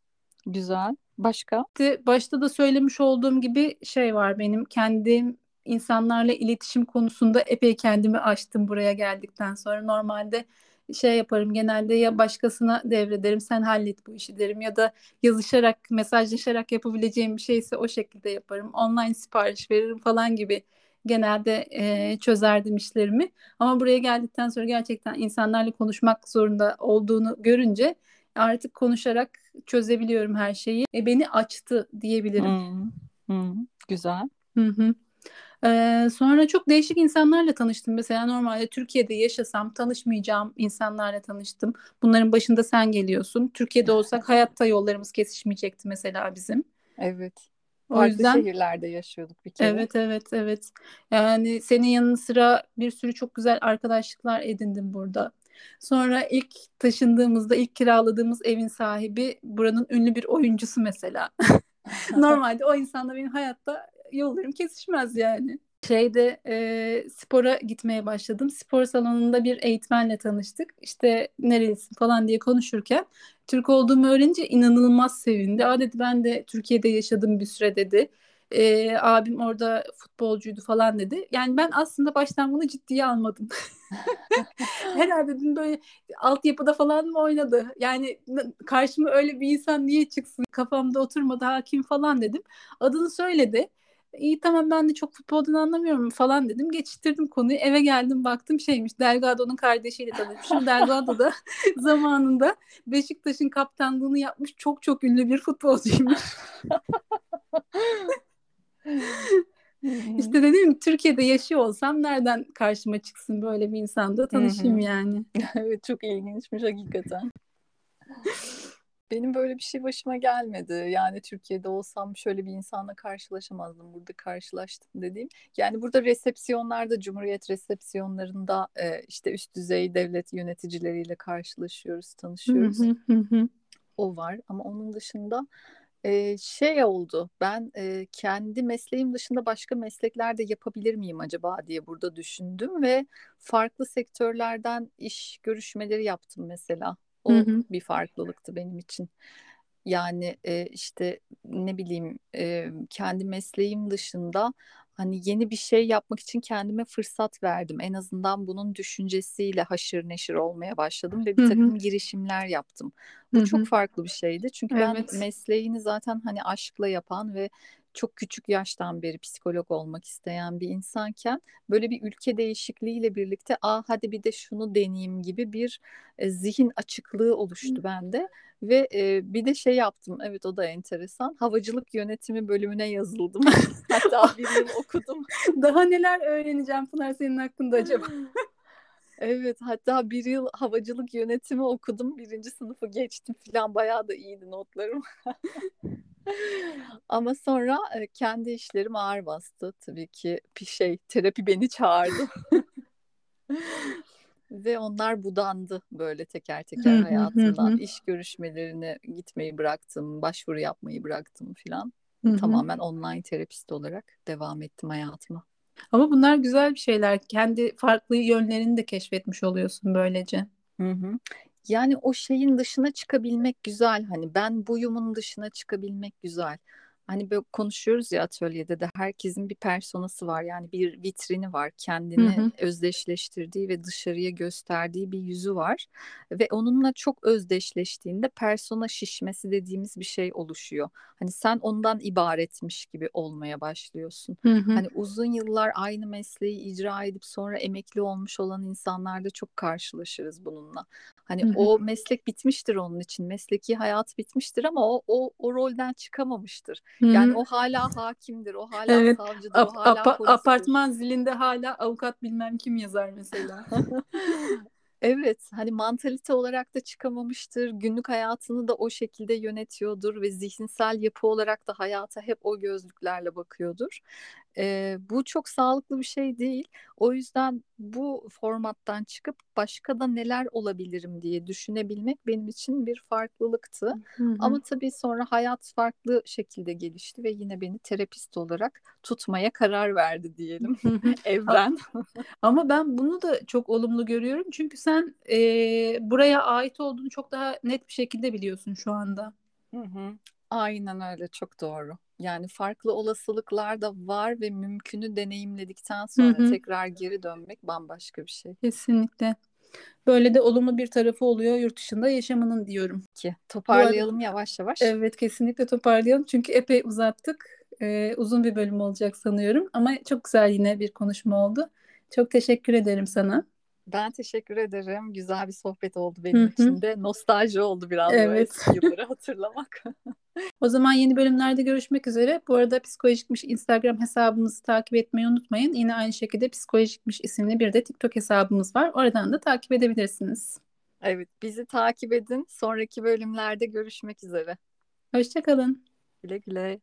güzel. Başka? Başta da söylemiş olduğum gibi şey var benim kendim insanlarla iletişim konusunda epey kendimi aştım buraya geldikten sonra. Normalde şey yaparım genelde ya başkasına devrederim sen hallet bu işi derim ya da yazışarak mesajlaşarak yapabileceğim bir şeyse o şekilde yaparım. Online sipariş veririm falan gibi genelde e, çözerdim işlerimi. Ama buraya geldikten sonra gerçekten insanlarla konuşmak zorunda olduğunu görünce artık konuşarak çözebiliyorum her şeyi. E, beni açtı diyebilirim. Hmm, hmm, güzel. Hı hı. Ee, sonra çok değişik insanlarla tanıştım. Mesela normalde Türkiye'de yaşasam tanışmayacağım insanlarla tanıştım. Bunların başında sen geliyorsun. Türkiye'de olsak hayatta yollarımız kesişmeyecekti mesela bizim. Evet. O Farklı yüzden şehirlerde yaşıyorduk bir kere. evet evet evet. Yani senin yanı sıra bir sürü çok güzel arkadaşlıklar edindim burada. Sonra ilk taşındığımızda ilk kiraladığımız evin sahibi buranın ünlü bir oyuncusu mesela. (laughs) (laughs) Normalde o insanla benim hayatta yollarım kesişmez yani. Şeyde e, spora gitmeye başladım. Spor salonunda bir eğitmenle tanıştık. İşte nerelisin falan diye konuşurken Türk olduğumu öğrenince inanılmaz sevindi. Aa dedi ben de Türkiye'de yaşadım bir süre dedi. E, abim orada futbolcuydu falan dedi. Yani ben aslında baştan bunu ciddiye almadım. (laughs) Herhalde dedim böyle altyapıda falan mı oynadı? Yani karşıma öyle bir insan niye çıksın? Kafamda oturmadı hakim falan dedim. Adını söyledi. İyi tamam ben de çok futboldan anlamıyorum falan dedim. Geçiştirdim konuyu. Eve geldim baktım şeymiş. Delgado'nun kardeşiyle tanışmışım. Delgado da (laughs) zamanında Beşiktaş'ın kaptanlığını yapmış çok çok ünlü bir futbolcuymuş. İşte dedim Türkiye'de yaşıyor olsam nereden karşıma çıksın böyle bir insanda tanışayım yani. (laughs) Evet çok ilginçmiş hakikaten. Benim böyle bir şey başıma gelmedi. Yani Türkiye'de olsam şöyle bir insanla karşılaşamazdım. Burada karşılaştım dediğim. Yani burada resepsiyonlarda, Cumhuriyet resepsiyonlarında e, işte üst düzey devlet yöneticileriyle karşılaşıyoruz, tanışıyoruz. hı hı hı. O var ama onun dışında e, şey oldu. Ben e, kendi mesleğim dışında başka meslekler de yapabilir miyim acaba diye burada düşündüm ve farklı sektörlerden iş görüşmeleri yaptım mesela. Hı O hı. bir farklılıktı benim için. Yani e, işte ne bileyim e, kendi mesleğim dışında hani yeni bir şey yapmak için kendime fırsat verdim. En azından bunun düşüncesiyle haşır neşir olmaya başladım ve Hı bir hı. takım girişimler yaptım. Hı Bu çok hı. farklı bir şeydi. Çünkü ben Evet. mesleğini zaten hani aşkla yapan ve çok küçük yaştan beri psikolog olmak isteyen bir insanken böyle bir ülke değişikliğiyle birlikte aa hadi bir de şunu deneyeyim gibi bir e, zihin açıklığı oluştu bende. Ve e, bir de şey yaptım. Evet o da enteresan. Havacılık yönetimi bölümüne yazıldım. (laughs) Hatta bir yıl (laughs) okudum. Daha neler öğreneceğim Pınar senin hakkında acaba? (laughs) Evet hatta bir yıl havacılık yönetimi okudum. Birinci sınıfı geçtim falan. Bayağı da iyiydi notlarım. Ama sonra kendi işlerim ağır bastı. Tabii ki bir şey terapi beni çağırdı. (laughs) Ve onlar budandı böyle teker teker hayatımdan. İş görüşmelerine gitmeyi bıraktım, başvuru yapmayı bıraktım filan. Tamamen online terapist olarak devam ettim hayatıma. Ama bunlar güzel bir şeyler. Kendi farklı yönlerini de keşfetmiş oluyorsun böylece. Hı hı. Yani o şeyin dışına çıkabilmek güzel. Hani ben buyumun dışına çıkabilmek güzel. Hani böyle konuşuyoruz ya atölyede de herkesin bir personası var. Yani bir vitrini var. Kendini hı hı. özdeşleştirdiği ve dışarıya gösterdiği bir yüzü var. Ve onunla çok özdeşleştiğinde persona şişmesi dediğimiz bir şey oluşuyor. Hani sen ondan ibaretmiş gibi olmaya başlıyorsun. Hı hı. Hani uzun yıllar aynı mesleği icra edip sonra emekli olmuş olan insanlarda çok karşılaşırız bununla. Hani o meslek bitmiştir onun için. Mesleki hayat bitmiştir ama o o, o rolden çıkamamıştır. Hı-hı. Yani o hala hakimdir, o hala evet. savcıdır, Ap- o hala apa- polistir. Apartman zilinde hala avukat bilmem kim yazar mesela. (laughs) Evet, hani mantalite olarak da çıkamamıştır. Günlük hayatını da o şekilde yönetiyordur ve zihinsel yapı olarak da hayata hep o gözlüklerle bakıyordur. Ee, bu çok sağlıklı bir şey değil. O yüzden bu formattan çıkıp başka da neler olabilirim diye düşünebilmek benim için bir farklılıktı. Hı hı. Ama tabii sonra hayat farklı şekilde gelişti ve yine beni terapist olarak tutmaya karar verdi diyelim (laughs) evren. Ama ben bunu da çok olumlu görüyorum çünkü sen e, buraya ait olduğunu çok daha net bir şekilde biliyorsun şu anda. Hı hı. Aynen öyle çok doğru. Yani farklı olasılıklar da var ve mümkünü deneyimledikten sonra hı hı. tekrar geri dönmek bambaşka bir şey. Kesinlikle. Böyle de olumlu bir tarafı oluyor yurt dışında yaşamanın diyorum. Ki toparlayalım arada, yavaş yavaş. Evet kesinlikle toparlayalım çünkü epey uzattık. Ee, uzun bir bölüm olacak sanıyorum ama çok güzel yine bir konuşma oldu. Çok teşekkür ederim sana. Ben teşekkür ederim. Güzel bir sohbet oldu benim Hı-hı. için de. Nostalji oldu biraz evet. eski yılları hatırlamak. (laughs) o zaman yeni bölümlerde görüşmek üzere. Bu arada Psikolojikmiş Instagram hesabımızı takip etmeyi unutmayın. Yine aynı şekilde Psikolojikmiş isimli bir de TikTok hesabımız var. Oradan da takip edebilirsiniz. Evet, bizi takip edin. Sonraki bölümlerde görüşmek üzere. Hoşçakalın. Güle güle.